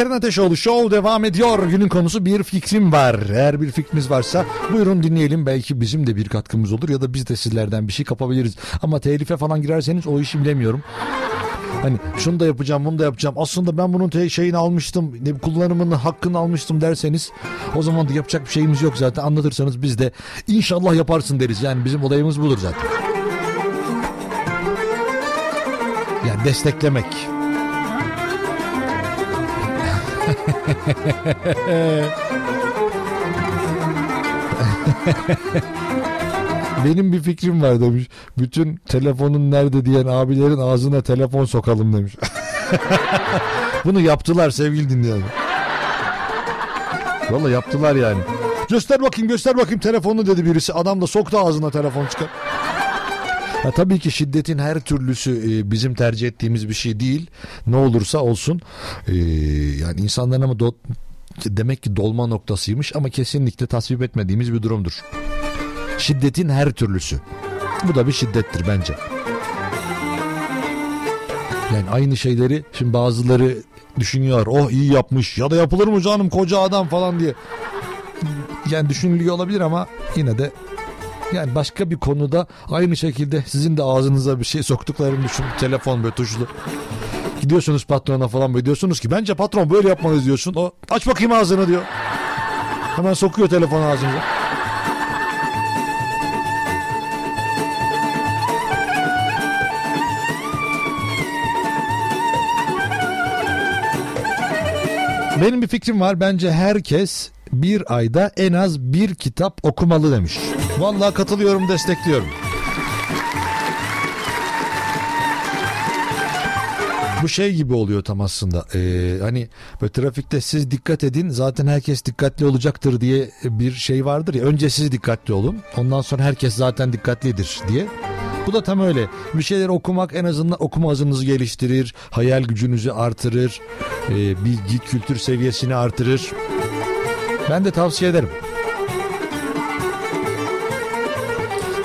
Speaker 2: Eren Ateşoğlu Show devam ediyor. Günün konusu bir fikrim var. Eğer bir fikriniz varsa buyurun dinleyelim. Belki bizim de bir katkımız olur ya da biz de sizlerden bir şey kapabiliriz. Ama telife falan girerseniz o işi bilemiyorum. Hani şunu da yapacağım bunu da yapacağım. Aslında ben bunun şeyini almıştım. Kullanımını hakkını almıştım derseniz o zaman da yapacak bir şeyimiz yok zaten. Anlatırsanız biz de inşallah yaparsın deriz. Yani bizim olayımız budur zaten. Yani desteklemek. <laughs> Benim bir fikrim var demiş. Bütün telefonun nerede diyen abilerin ağzına telefon sokalım demiş. <laughs> Bunu yaptılar sevgili dinleyenler. Valla yaptılar yani. Göster bakayım göster bakayım telefonunu dedi birisi. Adam da soktu ağzına telefon çıkar. Ya tabii ki şiddetin her türlüsü e, bizim tercih ettiğimiz bir şey değil. Ne olursa olsun e, yani insanların ama do- demek ki dolma noktasıymış ama kesinlikle tasvip etmediğimiz bir durumdur. Şiddetin her türlüsü. Bu da bir şiddettir bence. Yani aynı şeyleri şimdi bazıları düşünüyor. Oh iyi yapmış ya da yapılır mı canım koca adam falan diye. Yani düşünülüyor olabilir ama yine de yani başka bir konuda aynı şekilde sizin de ağzınıza bir şey soktuklarını düşün. Telefon böyle tuşlu. Gidiyorsunuz patrona falan böyle diyorsunuz ki bence patron böyle yapmalıyız diyorsun. O aç bakayım ağzını diyor. Hemen sokuyor telefonu ağzınıza. Benim bir fikrim var. Bence herkes bir ayda en az bir kitap okumalı demiş. Vallahi katılıyorum, destekliyorum. Bu şey gibi oluyor tam aslında. Ee, hani böyle trafikte siz dikkat edin zaten herkes dikkatli olacaktır diye bir şey vardır ya. Önce siz dikkatli olun. Ondan sonra herkes zaten dikkatlidir diye. Bu da tam öyle. Bir şeyler okumak en azından okuma hızınızı geliştirir, hayal gücünüzü artırır, e, bilgi kültür seviyesini artırır. Ben de tavsiye ederim.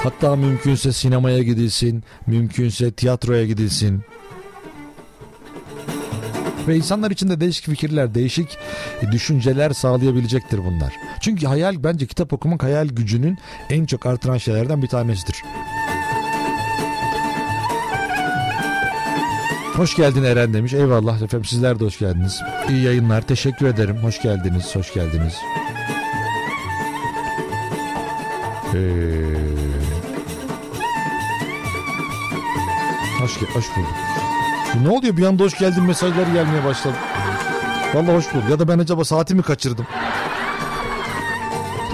Speaker 2: Hatta mümkünse sinemaya gidilsin, mümkünse tiyatroya gidilsin. Ve insanlar için de değişik fikirler, değişik düşünceler sağlayabilecektir bunlar. Çünkü hayal bence kitap okumak hayal gücünün en çok artıran şeylerden bir tanesidir. Hoş geldin Eren demiş. Eyvallah efendim sizler de hoş geldiniz. İyi yayınlar. Teşekkür ederim. Hoş geldiniz. Hoş geldiniz. Ee... Hoş, hoş bulduk. Ne oluyor bir anda hoş geldin mesajları gelmeye başladı. Vallahi hoş bulduk. Ya da ben acaba saatimi kaçırdım.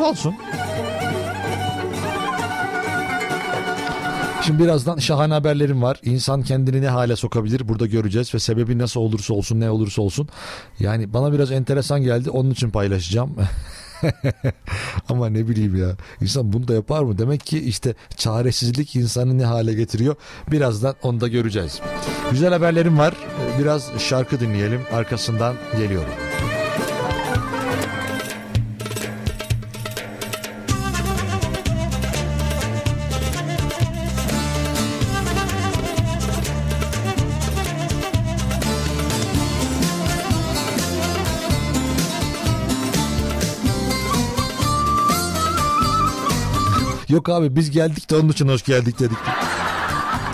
Speaker 2: Olsun. Şimdi birazdan şahane haberlerim var. İnsan kendini ne hale sokabilir burada göreceğiz ve sebebi nasıl olursa olsun ne olursa olsun. Yani bana biraz enteresan geldi onun için paylaşacağım. <laughs> <laughs> Ama ne bileyim ya insan bunu da yapar mı? Demek ki işte çaresizlik insanı ne hale getiriyor. Birazdan onu da göreceğiz. Güzel haberlerim var. Biraz şarkı dinleyelim. Arkasından geliyorum. Yok abi biz geldik de onun için hoş geldik dedik.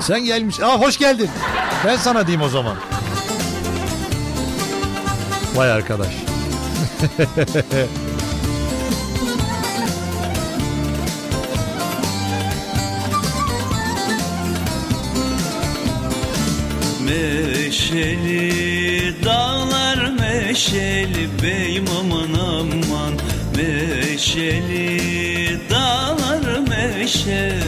Speaker 2: Sen gelmiş. Aa hoş geldin. Ben sana diyeyim o zaman. Vay arkadaş. <laughs>
Speaker 9: Meşeli dağlar meşeli beyim aman aman Meşeli dağlar meşeli.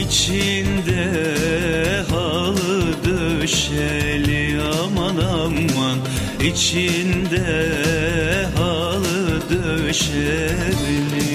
Speaker 9: İçinde halı döşeli aman aman. İçinde halı döşeli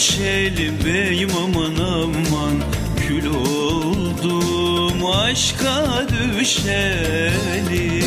Speaker 9: aşka düşeli beyim aman aman. Kül oldum aşka düşeli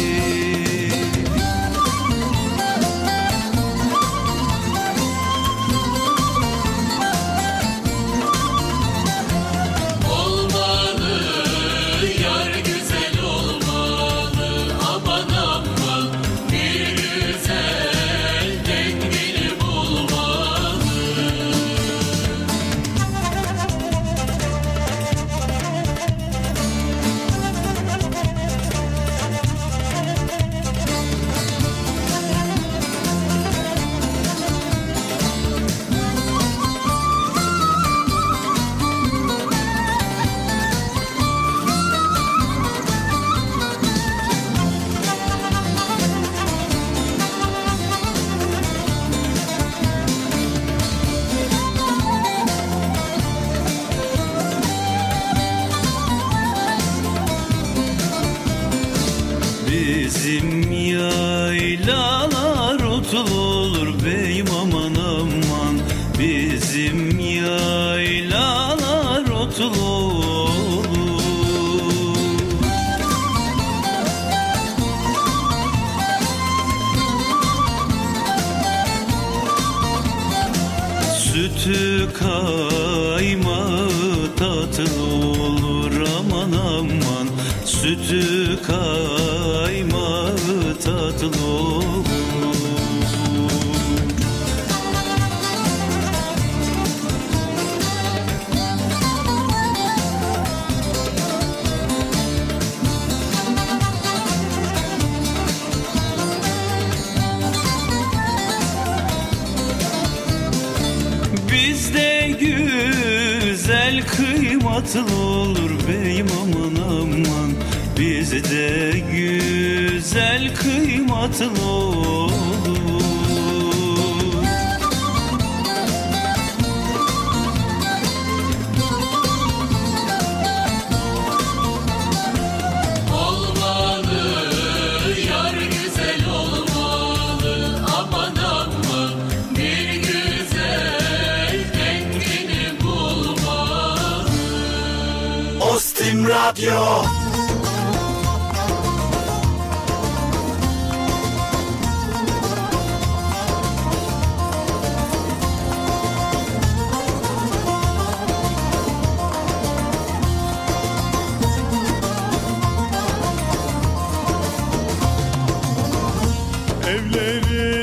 Speaker 3: Evlerinde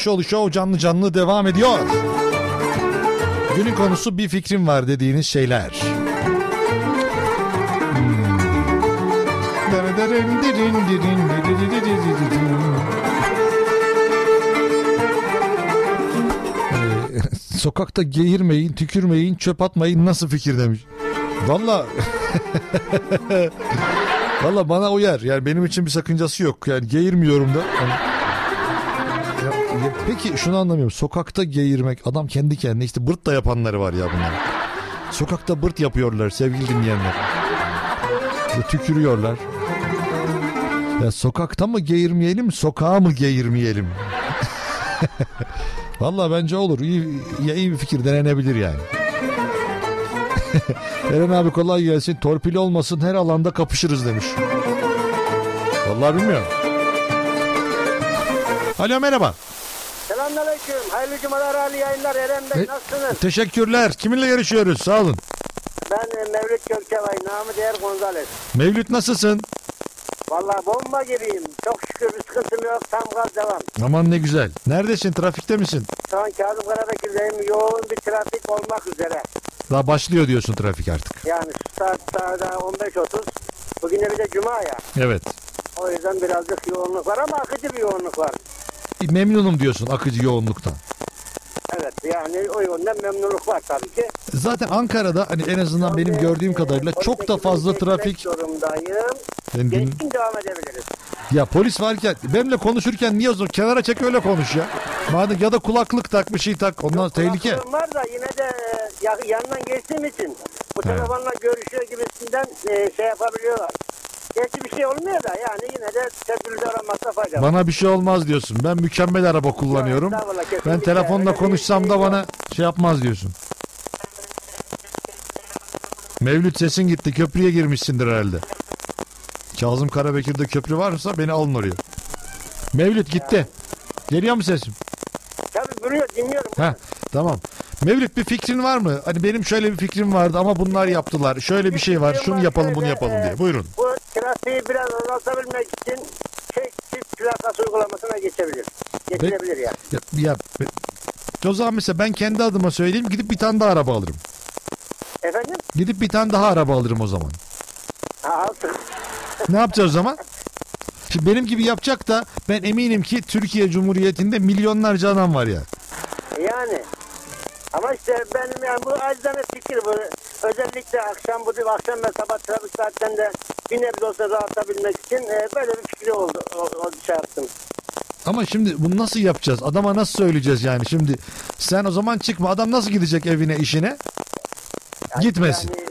Speaker 2: Ateşoğlu Show canlı canlı devam ediyor. Günün konusu bir fikrim var dediğiniz şeyler. Hmm. Ee, Sokakta geğirmeyin, tükürmeyin, çöp atmayın nasıl fikir demiş. Valla <laughs> Valla bana uyar. Yani benim için bir sakıncası yok. Yani geğirmiyorum da. Yani- Ya- ya peki şunu anlamıyorum. Sokakta geğirmek adam kendi kendine işte bırt da yapanları var ya bunlar. Sokakta bırt yapıyorlar sevgili dinleyenler. Ve tükürüyorlar. Ya sokakta mı geğirmeyelim, sokağa mı geğirmeyelim? <laughs> Valla bence olur. İyi, ya iyi bir fikir denenebilir yani. <laughs> Eren abi kolay gelsin. Torpili olmasın her alanda kapışırız demiş. Vallahi bilmiyorum. Alo merhaba.
Speaker 10: Selamünaleyküm. Hayırlı cumalar, hayırlı yayınlar. Eren Bey
Speaker 2: E-
Speaker 10: nasılsınız?
Speaker 2: Teşekkürler. Kiminle görüşüyoruz? Sağ olun.
Speaker 10: Ben e, Mevlüt Gökçebay, namı değer Gonzales.
Speaker 2: Mevlüt nasılsın?
Speaker 10: Vallahi bomba gibiyim. Çok şükür bir sıkıntım yok. Tam gaz devam.
Speaker 2: Aman ne güzel. Neredesin? Trafikte misin?
Speaker 10: Şu an Kazım Karabekir'deyim. Yoğun bir trafik olmak üzere.
Speaker 2: Daha başlıyor diyorsun trafik artık.
Speaker 10: Yani şu saat sahada 15.30. Bugün de bir de cuma ya.
Speaker 2: Evet.
Speaker 10: O yüzden birazcık yoğunluk var ama akıcı bir yoğunluk var.
Speaker 2: Memnunum diyorsun akıcı yoğunluktan.
Speaker 10: Evet yani o yönden memnunluk var tabii ki.
Speaker 2: Zaten Ankara'da hani en azından benim gördüğüm kadarıyla çok da fazla trafik.
Speaker 10: Zorundayım.
Speaker 2: Ben din-
Speaker 10: Geçkin devam edebiliriz.
Speaker 2: Ya polis varken benimle konuşurken niye o zaman kenara çek öyle konuş ya. Madem ya da kulaklık tak bir şey tak ondan tehlike.
Speaker 10: Kulaklığım var da yine de e, ya- yanından geçtiğim için bu telefonla görüşüyor gibisinden e, şey yapabiliyorlar. Gerçi bir şey olmuyor da yani yine de tedbirli aramakta fayda var.
Speaker 2: Bana bir şey olmaz diyorsun. Ben mükemmel araba kullanıyorum.
Speaker 10: Yok, estağfurullah, kesinlikle.
Speaker 2: Ben telefonla
Speaker 10: Öyle bir
Speaker 2: konuşsam
Speaker 10: şey
Speaker 2: da
Speaker 10: yok.
Speaker 2: bana şey yapmaz diyorsun. Mevlüt sesin gitti. Köprüye girmişsindir herhalde. Kazım Karabekir'de köprü varsa beni alın oraya. Mevlüt gitti. Geliyor mu sesim?
Speaker 10: Tabii duruyor dinliyorum.
Speaker 2: Ha tamam. Mevlüt bir fikrin var mı? Hani benim şöyle bir fikrim vardı ama bunlar yaptılar. Şöyle bir şey var. Şunu yapalım bunu yapalım diye. Buyurun.
Speaker 10: Bu trafiği biraz azaltabilmek için tek çift plakası uygulamasına geçebilir. Geçilebilir yani.
Speaker 2: Ya, ya, o zaman mesela ben kendi adıma söyleyeyim. Gidip bir tane daha araba alırım.
Speaker 10: Efendim?
Speaker 2: Gidip bir tane daha araba alırım o zaman.
Speaker 10: Ha.
Speaker 2: Ne yapacağız o zaman? Şimdi benim gibi yapacak da ben eminim ki Türkiye Cumhuriyeti'nde milyonlarca adam var ya.
Speaker 10: Yani. Ama işte benim yani bu acizane fikir bu. Özellikle akşam bu akşam ve sabah trafik saatlerinde bir nebze olsa rahatlabilmek için e, böyle bir fikri oldu. O, o şey yaptım.
Speaker 2: Ama şimdi bunu nasıl yapacağız? Adama nasıl söyleyeceğiz yani? Şimdi sen o zaman çıkma. Adam nasıl gidecek evine işine? Gitmesin.
Speaker 10: Yani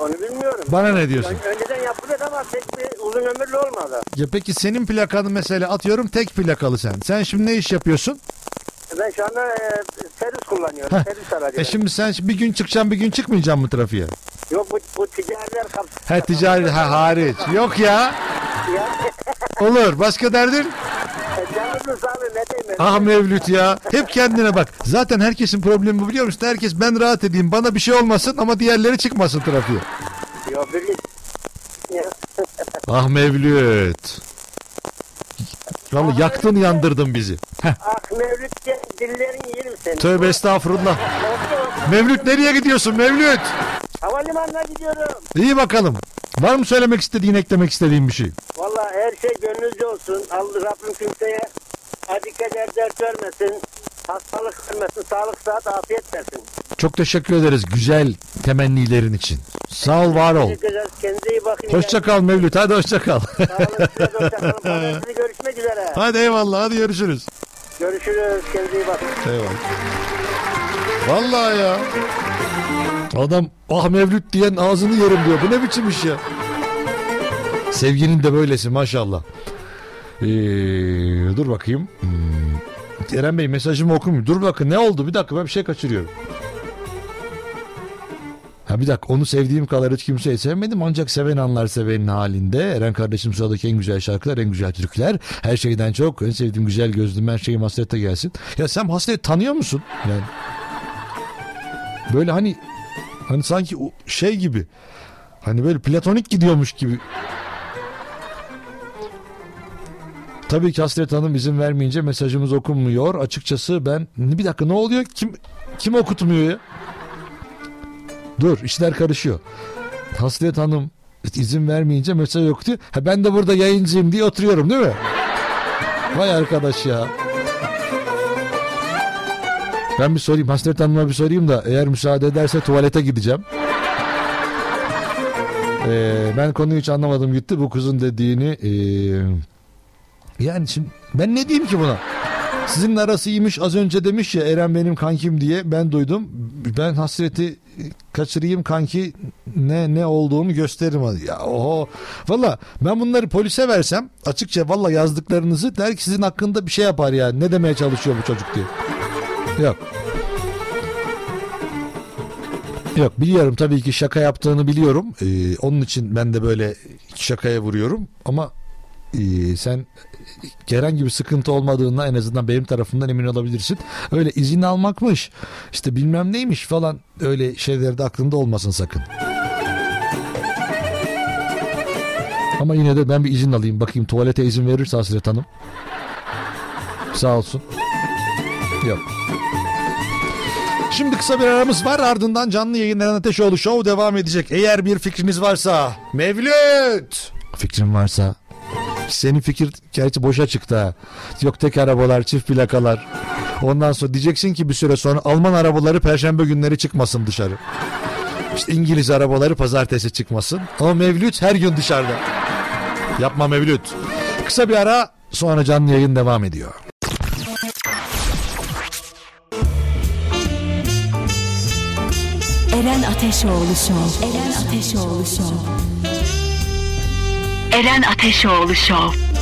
Speaker 10: onu bilmiyorum.
Speaker 2: Bana ne diyorsun?
Speaker 10: Ön- önceden yapılıyor ama pek bir uzun ömürlü olmadı.
Speaker 2: Ya peki senin plakanı mesela atıyorum tek plakalı sen. Sen şimdi ne iş yapıyorsun?
Speaker 10: Ben şu anda e, servis kullanıyorum.
Speaker 2: Heh.
Speaker 10: Servis aracı.
Speaker 2: E şimdi sen bir gün çıkacaksın bir gün çıkmayacaksın mı trafiğe?
Speaker 10: Yok bu, bu ticariler kapsıyor.
Speaker 2: Ha ticari ha hariç. Yok ya.
Speaker 10: Ya,
Speaker 2: Olur. Başka derdin?
Speaker 10: e, ne diyeyim?
Speaker 2: Ah Mevlüt ya. Hep kendine bak. Zaten herkesin problemi bu biliyor musun? Herkes ben rahat edeyim. Bana bir şey olmasın ama diğerleri çıkmasın trafiğe.
Speaker 10: Yok bir Ya.
Speaker 2: Ah Mevlüt. Vallahi yaktın yandırdın bizi. Heh,
Speaker 10: Ah Mevlüt gel, dillerin yerim seni.
Speaker 2: tövbe estağfurullah. Mevlüt nereye gidiyorsun Mevlüt?
Speaker 10: Havalimanına gidiyorum.
Speaker 2: İyi bakalım. Var mı söylemek istediğin, eklemek istediğin bir şey?
Speaker 10: Valla her şey gönlünüzce olsun. Allah Rabbim kimseye acı keder dert vermesin. Hastalık vermesin. Sağlık sıhhat afiyet versin.
Speaker 2: Çok teşekkür ederiz güzel temennilerin için. Sağ ol, var ol.
Speaker 10: Ederiz. Kendinize iyi bakın.
Speaker 2: Hoşça kal Mevlüt. Hadi hoşça kal.
Speaker 10: Sağ olun. size de hoşça kalın. <laughs> Pazartesi görüşmek üzere.
Speaker 2: Hadi eyvallah. Hadi görüşürüz.
Speaker 10: Görüşürüz. Kendinize iyi bakın.
Speaker 2: Eyvallah. Vallahi ya. Adam ah Mevlüt diyen ağzını yerim diyor. Bu ne biçim iş ya? Sevginin de böylesi maşallah. Ee, dur bakayım. Hmm. Eren Bey mesajımı okumuyor. Dur bakın ne oldu? Bir dakika ben bir şey kaçırıyorum. Ha bir dakika onu sevdiğim kadar hiç kimseyi sevmedim ancak seven anlar sevenin halinde. Eren kardeşim sıradaki en güzel şarkılar en güzel türküler. Her şeyden çok en sevdiğim güzel gözlüm her şeyim hasrete gelsin. Ya sen hasret tanıyor musun? Yani böyle hani hani sanki şey gibi hani böyle platonik gidiyormuş gibi. Tabii ki Hasret Hanım izin vermeyince mesajımız okunmuyor. Açıkçası ben bir dakika ne oluyor? Kim kim okutmuyor ya? Dur işler karışıyor. Hasret Hanım izin vermeyince mesaj yok diyor. Ha, ben de burada yayıncıyım diye oturuyorum değil mi? Vay arkadaş ya. Ben bir sorayım Hasret Hanım'a bir sorayım da eğer müsaade ederse tuvalete gideceğim. Ee, ben konuyu hiç anlamadım gitti bu kızın dediğini. ee, yani şimdi ben ne diyeyim ki buna? Sizin arası iyiymiş az önce demiş ya Eren benim kankim diye ben duydum. Ben hasreti kaçırayım kanki ne ne olduğumu gösteririm. Ya oho. Valla ben bunları polise versem açıkça valla yazdıklarınızı der ki sizin hakkında bir şey yapar yani. Ne demeye çalışıyor bu çocuk diye. Yok. Yok biliyorum tabii ki şaka yaptığını biliyorum. Ee, onun için ben de böyle şakaya vuruyorum. Ama e, sen herhangi bir sıkıntı olmadığına en azından benim tarafından emin olabilirsin. Öyle izin almakmış işte bilmem neymiş falan öyle şeyler de aklında olmasın sakın. Ama yine de ben bir izin alayım bakayım tuvalete izin verirse Hasret Hanım. Sağ olsun. Yok. Şimdi kısa bir aramız var ardından canlı yayın Eren Ateşoğlu Show devam edecek. Eğer bir fikriniz varsa Mevlüt fikrin varsa senin fikir gerçi boşa çıktı ha. Yok tek arabalar çift plakalar. Ondan sonra diyeceksin ki bir süre sonra Alman arabaları perşembe günleri çıkmasın dışarı. İşte İngiliz arabaları pazartesi çıkmasın. Ama Mevlüt her gün dışarıda. Yapma Mevlüt. Kısa bir ara sonra canlı yayın devam ediyor.
Speaker 9: Eren Ateşoğlu Show. Eren Ateşoğlu Show. Eren Ateşoğlu Show.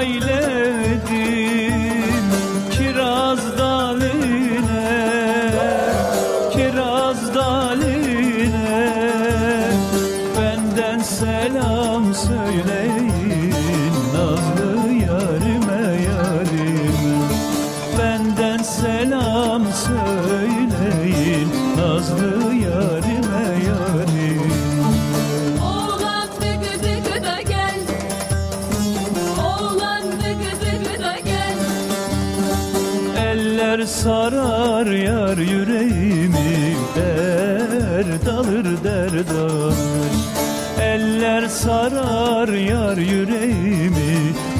Speaker 11: Da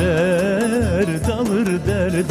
Speaker 11: yüreğimi Dert alır dert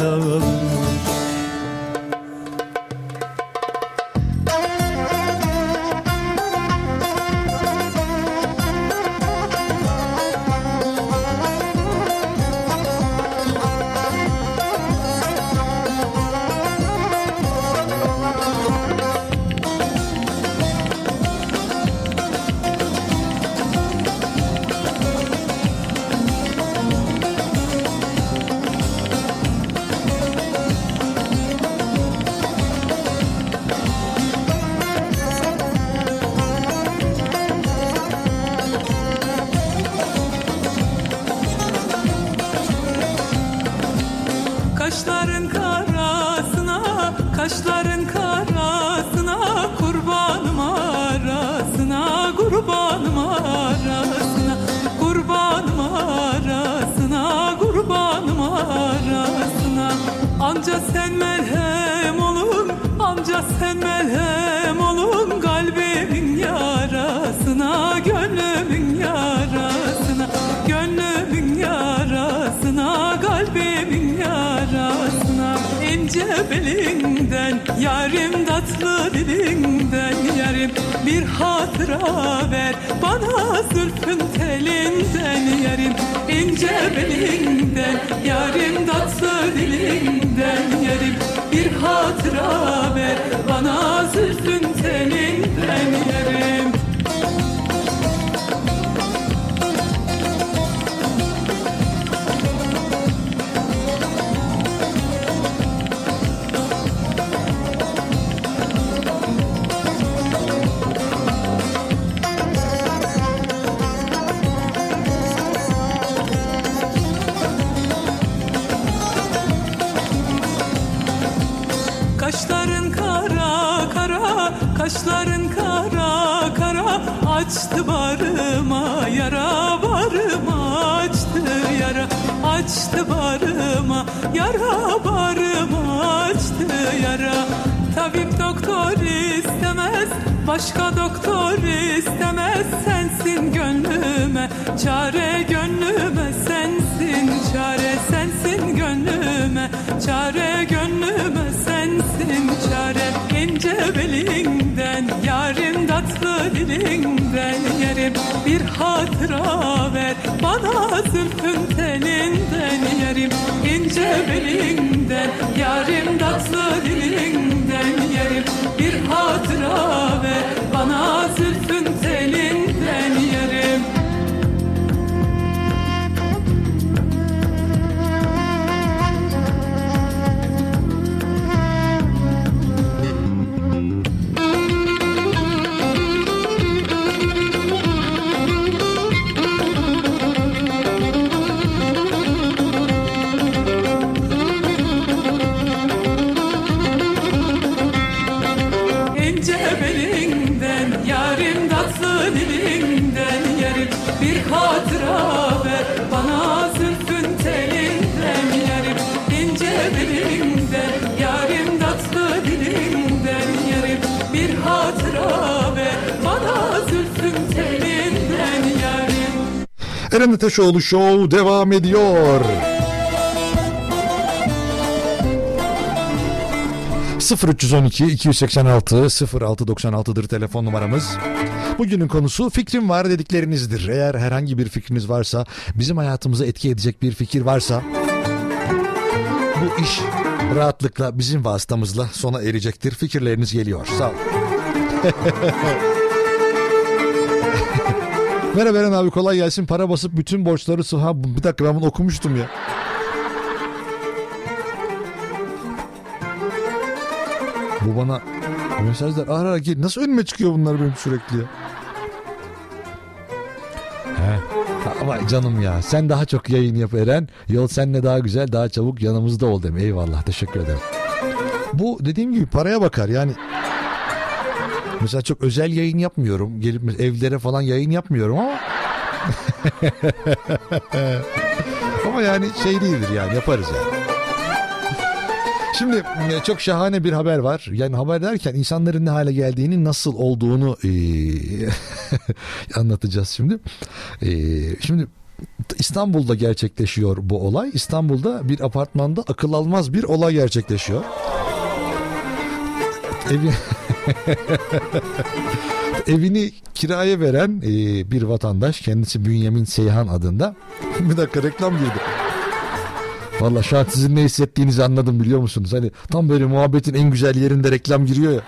Speaker 12: yara, barıma açtı yara. Tabip doktor istemez, başka doktor istemez. Sensin gönlüme, çare gönlüme sensin Çare sensin gönlüme, çare gönlüme sensin çare. İnce belinden Yarim tatlı dilinden Yarim bir hatıra ver. Bana zülfün telinden Yarim ince belinden Yarim tatlı dilinden Yarim bir hatıra ver. Bana zülfün telinden
Speaker 2: Eren Ateşoğlu Show devam ediyor. 0312 286 0696'dır telefon numaramız. Bugünün konusu fikrim var dediklerinizdir. Eğer herhangi bir fikriniz varsa, bizim hayatımıza etki edecek bir fikir varsa bu iş rahatlıkla bizim vasıtamızla sona erecektir. Fikirleriniz geliyor. Sağ olun. <laughs> Merhaba Eren abi kolay gelsin. Para basıp bütün borçları sı- ha bir dakika ben bunu okumuştum ya. Bu bana mesajlar ara ara gel- Nasıl önüme çıkıyor bunlar benim sürekli ya? He. Ama canım ya sen daha çok yayın yap Eren. Yol seninle daha güzel daha çabuk yanımızda ol dem. Eyvallah teşekkür ederim. Bu dediğim gibi paraya bakar yani. Mesela çok özel yayın yapmıyorum. Gelip evlere falan yayın yapmıyorum ama <laughs> ama yani şey değildir yani yaparız yani. Şimdi e, çok şahane bir haber var. Yani haber derken insanların ne hale geldiğini nasıl olduğunu e, <laughs> anlatacağız şimdi. E, şimdi İstanbul'da gerçekleşiyor bu olay. İstanbul'da bir apartmanda akıl almaz bir olay gerçekleşiyor. Evi... <laughs> <laughs> Evini kiraya veren e, bir vatandaş kendisi Bünyamin Seyhan adında. <laughs> bir dakika reklam girdi. Valla şu an sizin ne hissettiğinizi anladım biliyor musunuz? Hani tam böyle muhabbetin en güzel yerinde reklam giriyor ya.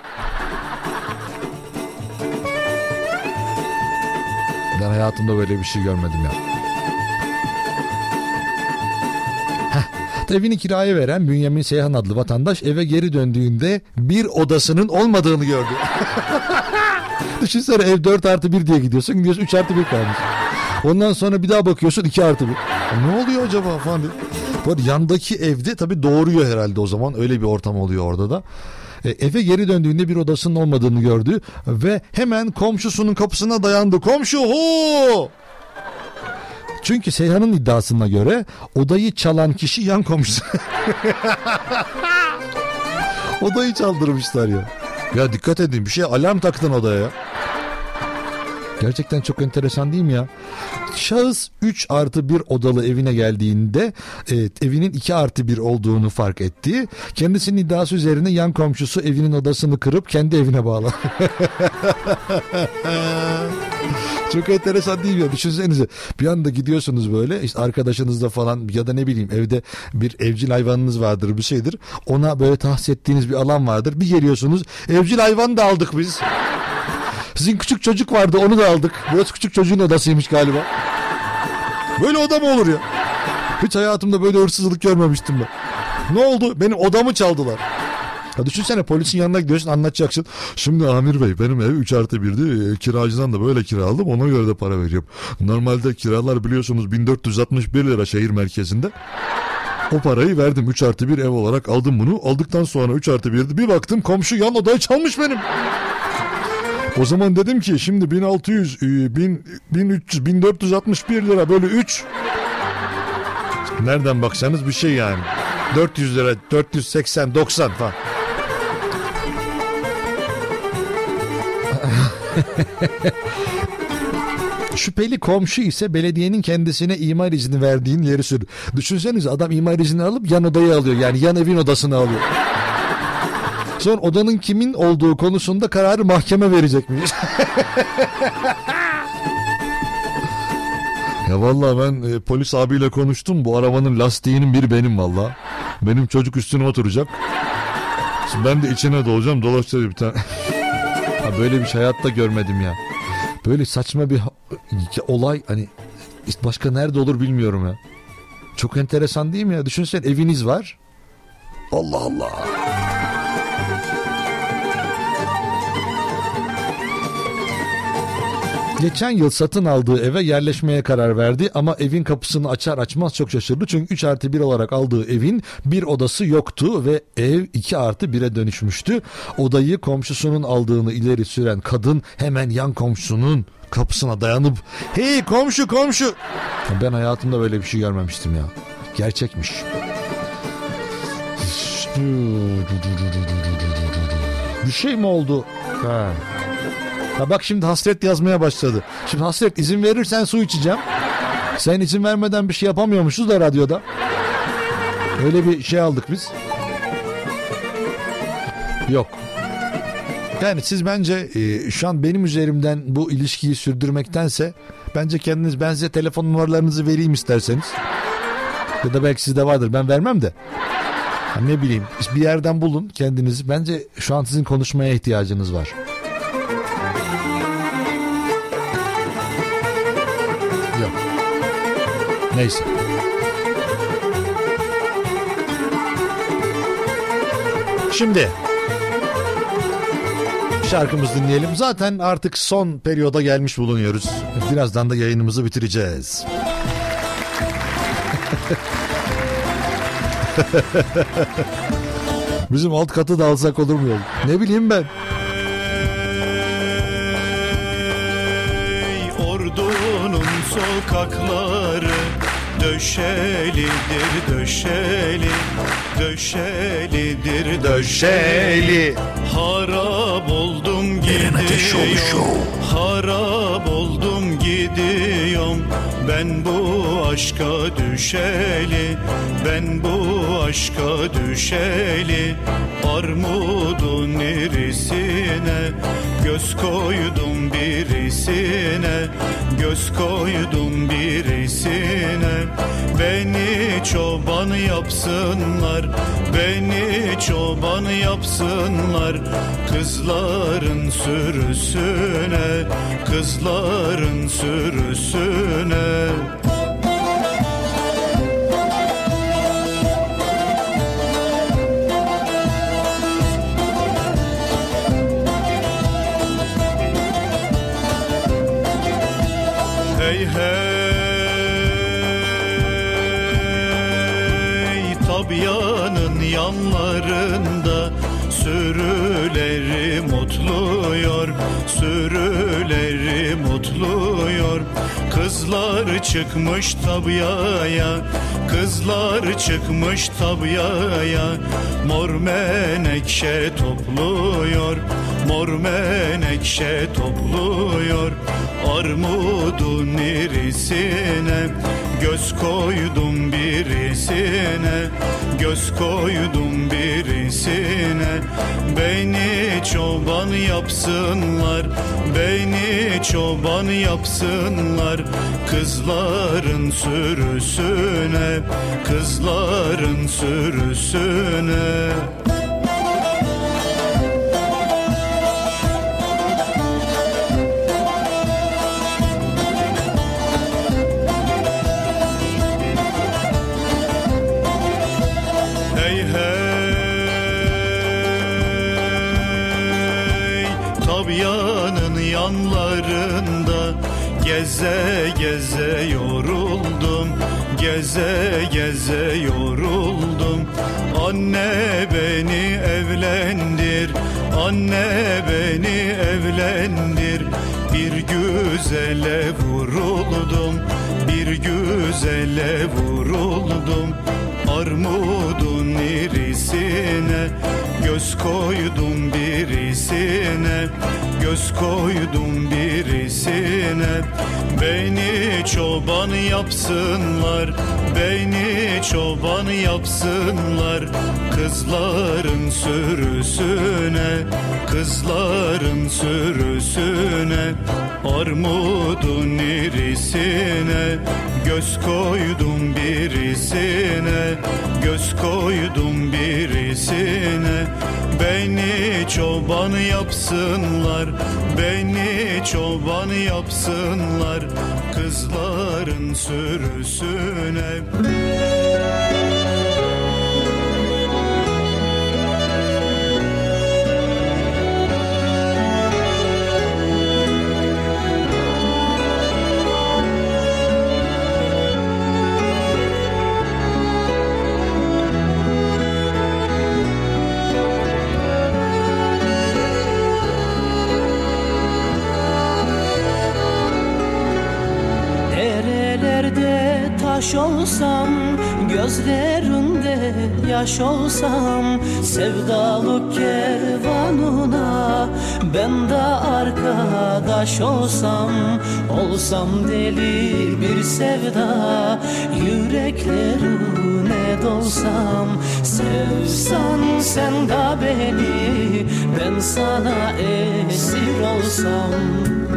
Speaker 2: Ben hayatımda böyle bir şey görmedim ya. Evini kiraya veren Bünyamin Seyhan adlı vatandaş eve geri döndüğünde bir odasının olmadığını gördü. <laughs> Düşünsene ev 4 artı 1 diye gidiyorsun gidiyorsun 3 artı 1 kalmış. Ondan sonra bir daha bakıyorsun 2 artı 1. Ne oluyor acaba falan diye. Bu yandaki evde tabii doğuruyor herhalde o zaman öyle bir ortam oluyor orada da. E, eve geri döndüğünde bir odasının olmadığını gördü ve hemen komşusunun kapısına dayandı. Komşu hu! Çünkü Seyhan'ın iddiasına göre odayı çalan kişi yan komşusu. <laughs> odayı çaldırmışlar ya. Ya dikkat edin bir şey alarm taktın odaya ya. Gerçekten çok enteresan değil mi ya? Şahıs 3 artı 1 odalı evine geldiğinde evet, evinin 2 artı 1 olduğunu fark etti. Kendisinin iddiası üzerine yan komşusu evinin odasını kırıp kendi evine bağladı. <laughs> Çok enteresan değil mi? Düşünsenize bir anda gidiyorsunuz böyle işte arkadaşınızla falan ya da ne bileyim evde bir evcil hayvanınız vardır bir şeydir. Ona böyle tahsis ettiğiniz bir alan vardır. Bir geliyorsunuz evcil hayvan da aldık biz. Sizin küçük çocuk vardı onu da aldık. Burası küçük çocuğun odasıymış galiba. Böyle oda mı olur ya? Hiç hayatımda böyle hırsızlık görmemiştim ben. Ne oldu? Benim odamı çaldılar. Ya düşünsene polisin yanına gidiyorsun anlatacaksın. Şimdi Amir Bey benim ev 3 artı 1'di. E, kiracıdan da böyle kiraladım ona göre de para veriyorum. Normalde kiralar biliyorsunuz 1461 lira şehir merkezinde. O parayı verdim 3 artı 1 ev olarak aldım bunu. Aldıktan sonra 3 artı 1'di. Bir baktım komşu yan odayı çalmış benim. O zaman dedim ki şimdi 1600, e, 1000, 1300, 1461 lira böyle 3. Nereden baksanız bir şey yani. 400 lira, 480, 90 falan. <laughs> Şüpheli komşu ise belediyenin kendisine imar izni verdiğin yeri sür. Düşünsenize adam imar izni alıp yan odayı alıyor. Yani yan evin odasını alıyor. Sonra odanın kimin olduğu konusunda kararı mahkeme verecekmiş. <laughs> ya vallahi ben e, polis abiyle konuştum. Bu arabanın lastiğinin biri benim valla. Benim çocuk üstüne oturacak. Şimdi ben de içine dolacağım. Dolaşacağız bir tane. <laughs> böyle bir şey hayatta görmedim ya. Böyle saçma bir olay hani başka nerede olur bilmiyorum ya. Çok enteresan değil mi ya? Düşünsene eviniz var. Allah Allah. Geçen yıl satın aldığı eve yerleşmeye karar verdi ama evin kapısını açar açmaz çok şaşırdı. Çünkü 3 artı 1 olarak aldığı evin bir odası yoktu ve ev 2 artı 1'e dönüşmüştü. Odayı komşusunun aldığını ileri süren kadın hemen yan komşusunun kapısına dayanıp hey komşu komşu ben hayatımda böyle bir şey görmemiştim ya gerçekmiş bir şey mi oldu ha. Ha bak şimdi hasret yazmaya başladı. Şimdi hasret izin verirsen su içeceğim. Sen izin vermeden bir şey yapamıyormuşuz da radyoda. Öyle bir şey aldık biz. Yok. Yani siz bence e, şu an benim üzerimden bu ilişkiyi sürdürmektense bence kendiniz ben size telefon numaralarınızı vereyim isterseniz. Ya da belki sizde vardır ben vermem de. Ha, ne bileyim bir yerden bulun kendinizi. Bence şu an sizin konuşmaya ihtiyacınız var. Neyse. Şimdi şarkımızı dinleyelim. Zaten artık son periyoda gelmiş bulunuyoruz. Birazdan da yayınımızı bitireceğiz. <laughs> Bizim alt katı da alsak olur mu? Ne bileyim ben.
Speaker 11: Ey ordunun sokakları Döşelidir döşeli. Döşelidir döşeli. Harap oldum gidiyorum. Harap oldum gidiyorum. Ben bu aşka düşeli. Ben bu aşka düşeli. Armudun irisine Göz koydum birisine Göz koydum birisine. Beni çoban yapsınlar Beni çoban yapsınlar. Kızların sürüsüne Kızların sürüsüne yanlarında Sürüleri mutluyor Sürüleri mutluyor. Kızlar çıkmış tabiaya Kızlar çıkmış tabiaya Mor menekşe topluyor Mor menekşe topluyor. Armudun irisine Göz koydum birisine Göz koydum birisine. Beni çoban yapsınlar Beni çoban yapsınlar. Kızların sürüsüne Kızların sürüsüne Tabianın yanlarında Geze geze yoruldum Geze geze yoruldum. Anne beni evlendir Anne beni evlendir. Bir güzele vuruldum Bir güzele vuruldum. Armudun irisine Göz koydum birisine Göz koydum birisine. Beni çoban yapsınlar Beni çoban yapsınlar. Kızların sürüsüne Kızların sürüsüne Armudun irisine Göz koydum birisine Göz koydum birisine. Beni çoban yapsınlar Beni çoban yapsınlar Kızların sürüsüne.
Speaker 13: Derelerde taş olsam Gözlerinde yaş olsam Sevdalık kervanına Ben de arkadaş olsam Olsam deli bir sevda Yüreklerine dolsam Sevsan sen de beni Ben sana esir olsam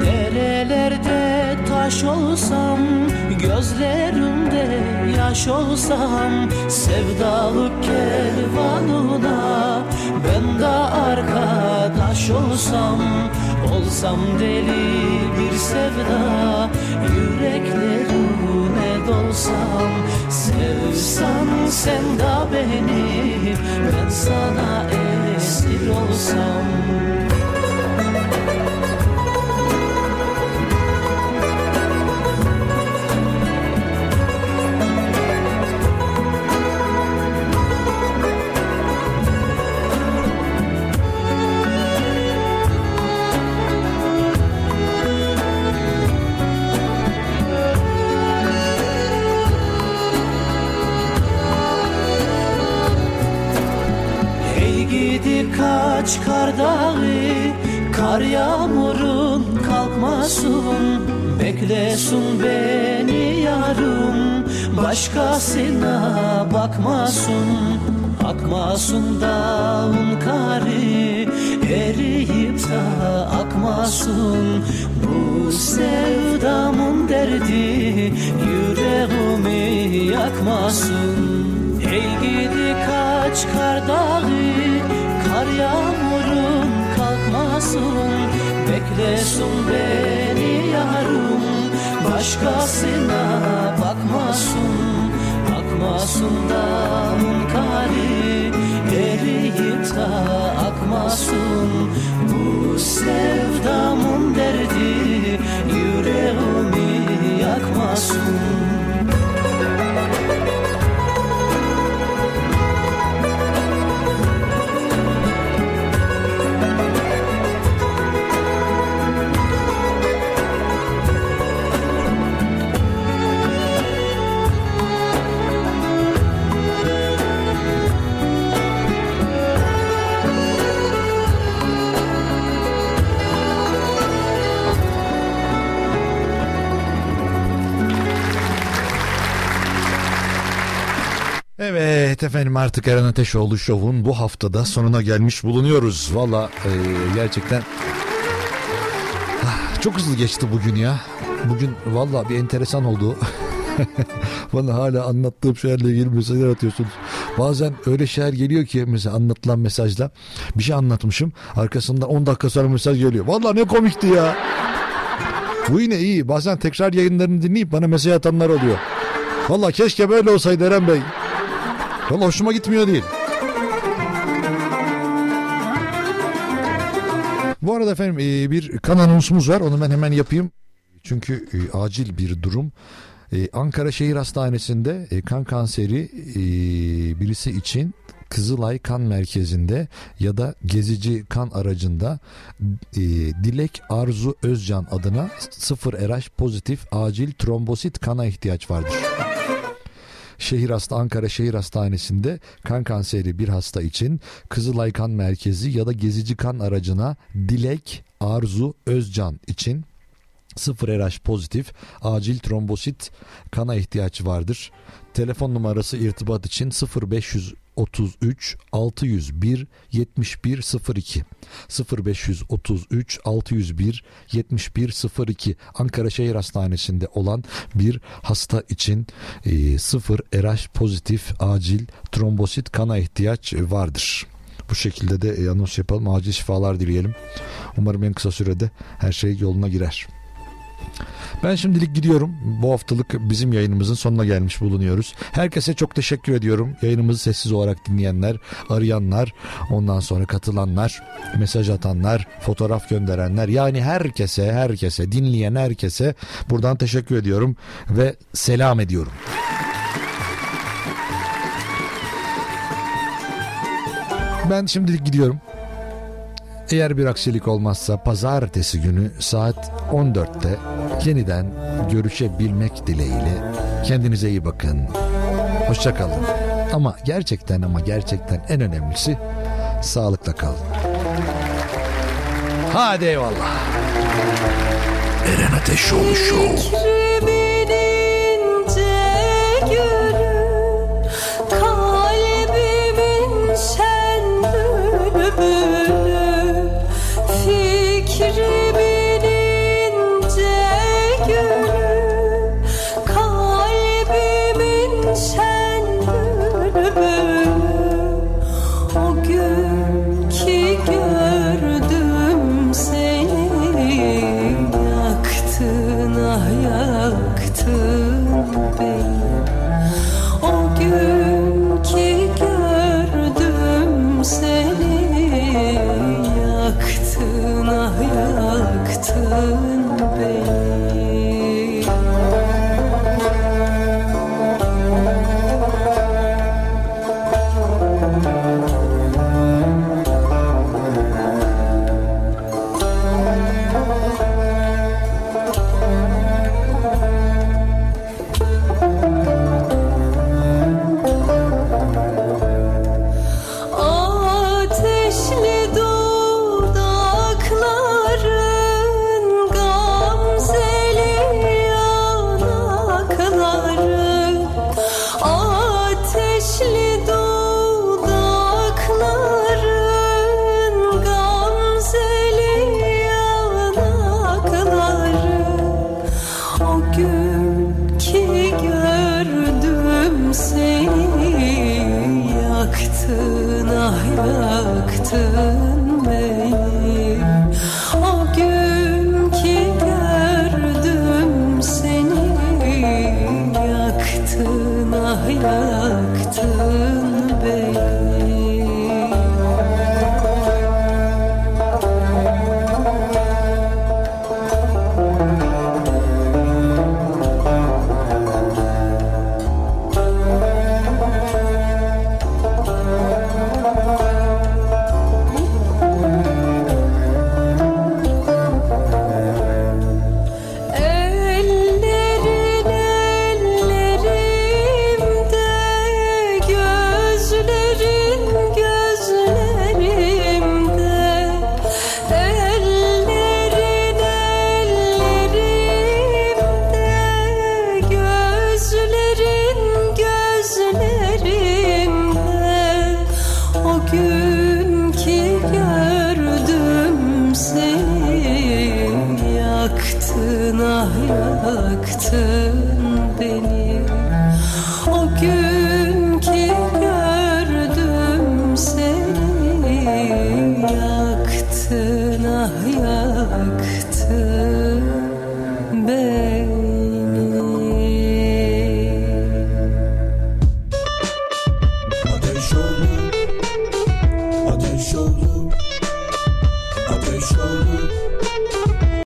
Speaker 13: Derelerde taş olsam Gözlerimde yaş olsam Sevdalık kervanına Ben de arkadaş olsam Olsam deli bir sevda Yüreklerine dolsam Sevsan sen da beni Ben sana esir olsam kaç kar dağı Kar yağmurun kalkmasın. Beklesin beni yarım Başkasına bakmasın. Akmasın dağın kari Eriyip de akmasın. Bu sevdamın derdi Yüreğimi yakmasın. Ey gidi kaç kar dağı Kar yağmurun kalkmasın. Beklesin beni yarım Başkasına bakmasın. Akmasın dağın kari Eriyip de akmasın. Bu sevdamın
Speaker 2: Evet efendim artık Eren Ateşoğlu Show'un bu haftada sonuna gelmiş bulunuyoruz. Valla e, gerçekten ah, çok hızlı geçti bugün ya. Bugün valla bir enteresan oldu. <laughs> Bana hala anlattığım şeylerle ilgili mesajlar atıyorsunuz. Bazen öyle şeyler geliyor ki mesela anlatılan mesajla bir şey anlatmışım. Arkasından 10 dakika sonra mesaj geliyor. Valla ne komikti ya. Bu yine iyi. Bazen tekrar yayınlarını dinleyip bana mesaj atanlar oluyor. Valla keşke böyle olsaydı Eren Bey. Valla hoşuma gitmiyor değil. Bu arada efendim e, bir kan anonsumuz var. Onu ben hemen yapayım. Çünkü e, acil bir durum. E, Ankara Şehir Hastanesi'nde kan kanseri birisi için Kızılay Kan Merkezi'nde ya da gezici kan aracında Dilek Arzu Özcan adına 0 RH pozitif acil trombosit kana ihtiyaç vardır. Şehir Hasta Ankara Şehir Hastanesi'nde kan kanseri bir hasta için Kızılay Kan Merkezi ya da gezici kan aracına Dilek Arzu Özcan için 0 RH pozitif acil trombosit kana ihtiyaç vardır. Telefon numarası irtibat için 0533 601 7102 0533 601 7102 Ankara Şehir Hastanesi'nde olan bir hasta için e, 0 RH pozitif acil trombosit kana ihtiyaç vardır. Bu şekilde de e, anons yapalım. Acil şifalar dileyelim. Umarım en kısa sürede her şey yoluna girer. Ben şimdilik gidiyorum. Bu haftalık bizim yayınımızın sonuna gelmiş bulunuyoruz. Herkese çok teşekkür ediyorum. Yayınımızı sessiz olarak dinleyenler, arayanlar, ondan sonra katılanlar, mesaj atanlar, fotoğraf gönderenler. Yani herkese, herkese, dinleyen herkese buradan teşekkür ediyorum ve selam ediyorum. Ben şimdilik gidiyorum. Eğer bir aksilik olmazsa pazartesi günü saat 14'te yeniden görüşebilmek dileğiyle kendinize iyi bakın. Hoşçakalın. Ama gerçekten ama gerçekten en önemlisi sağlıkla kalın. Hadi eyvallah.
Speaker 8: Eren Ateşoğlu Show.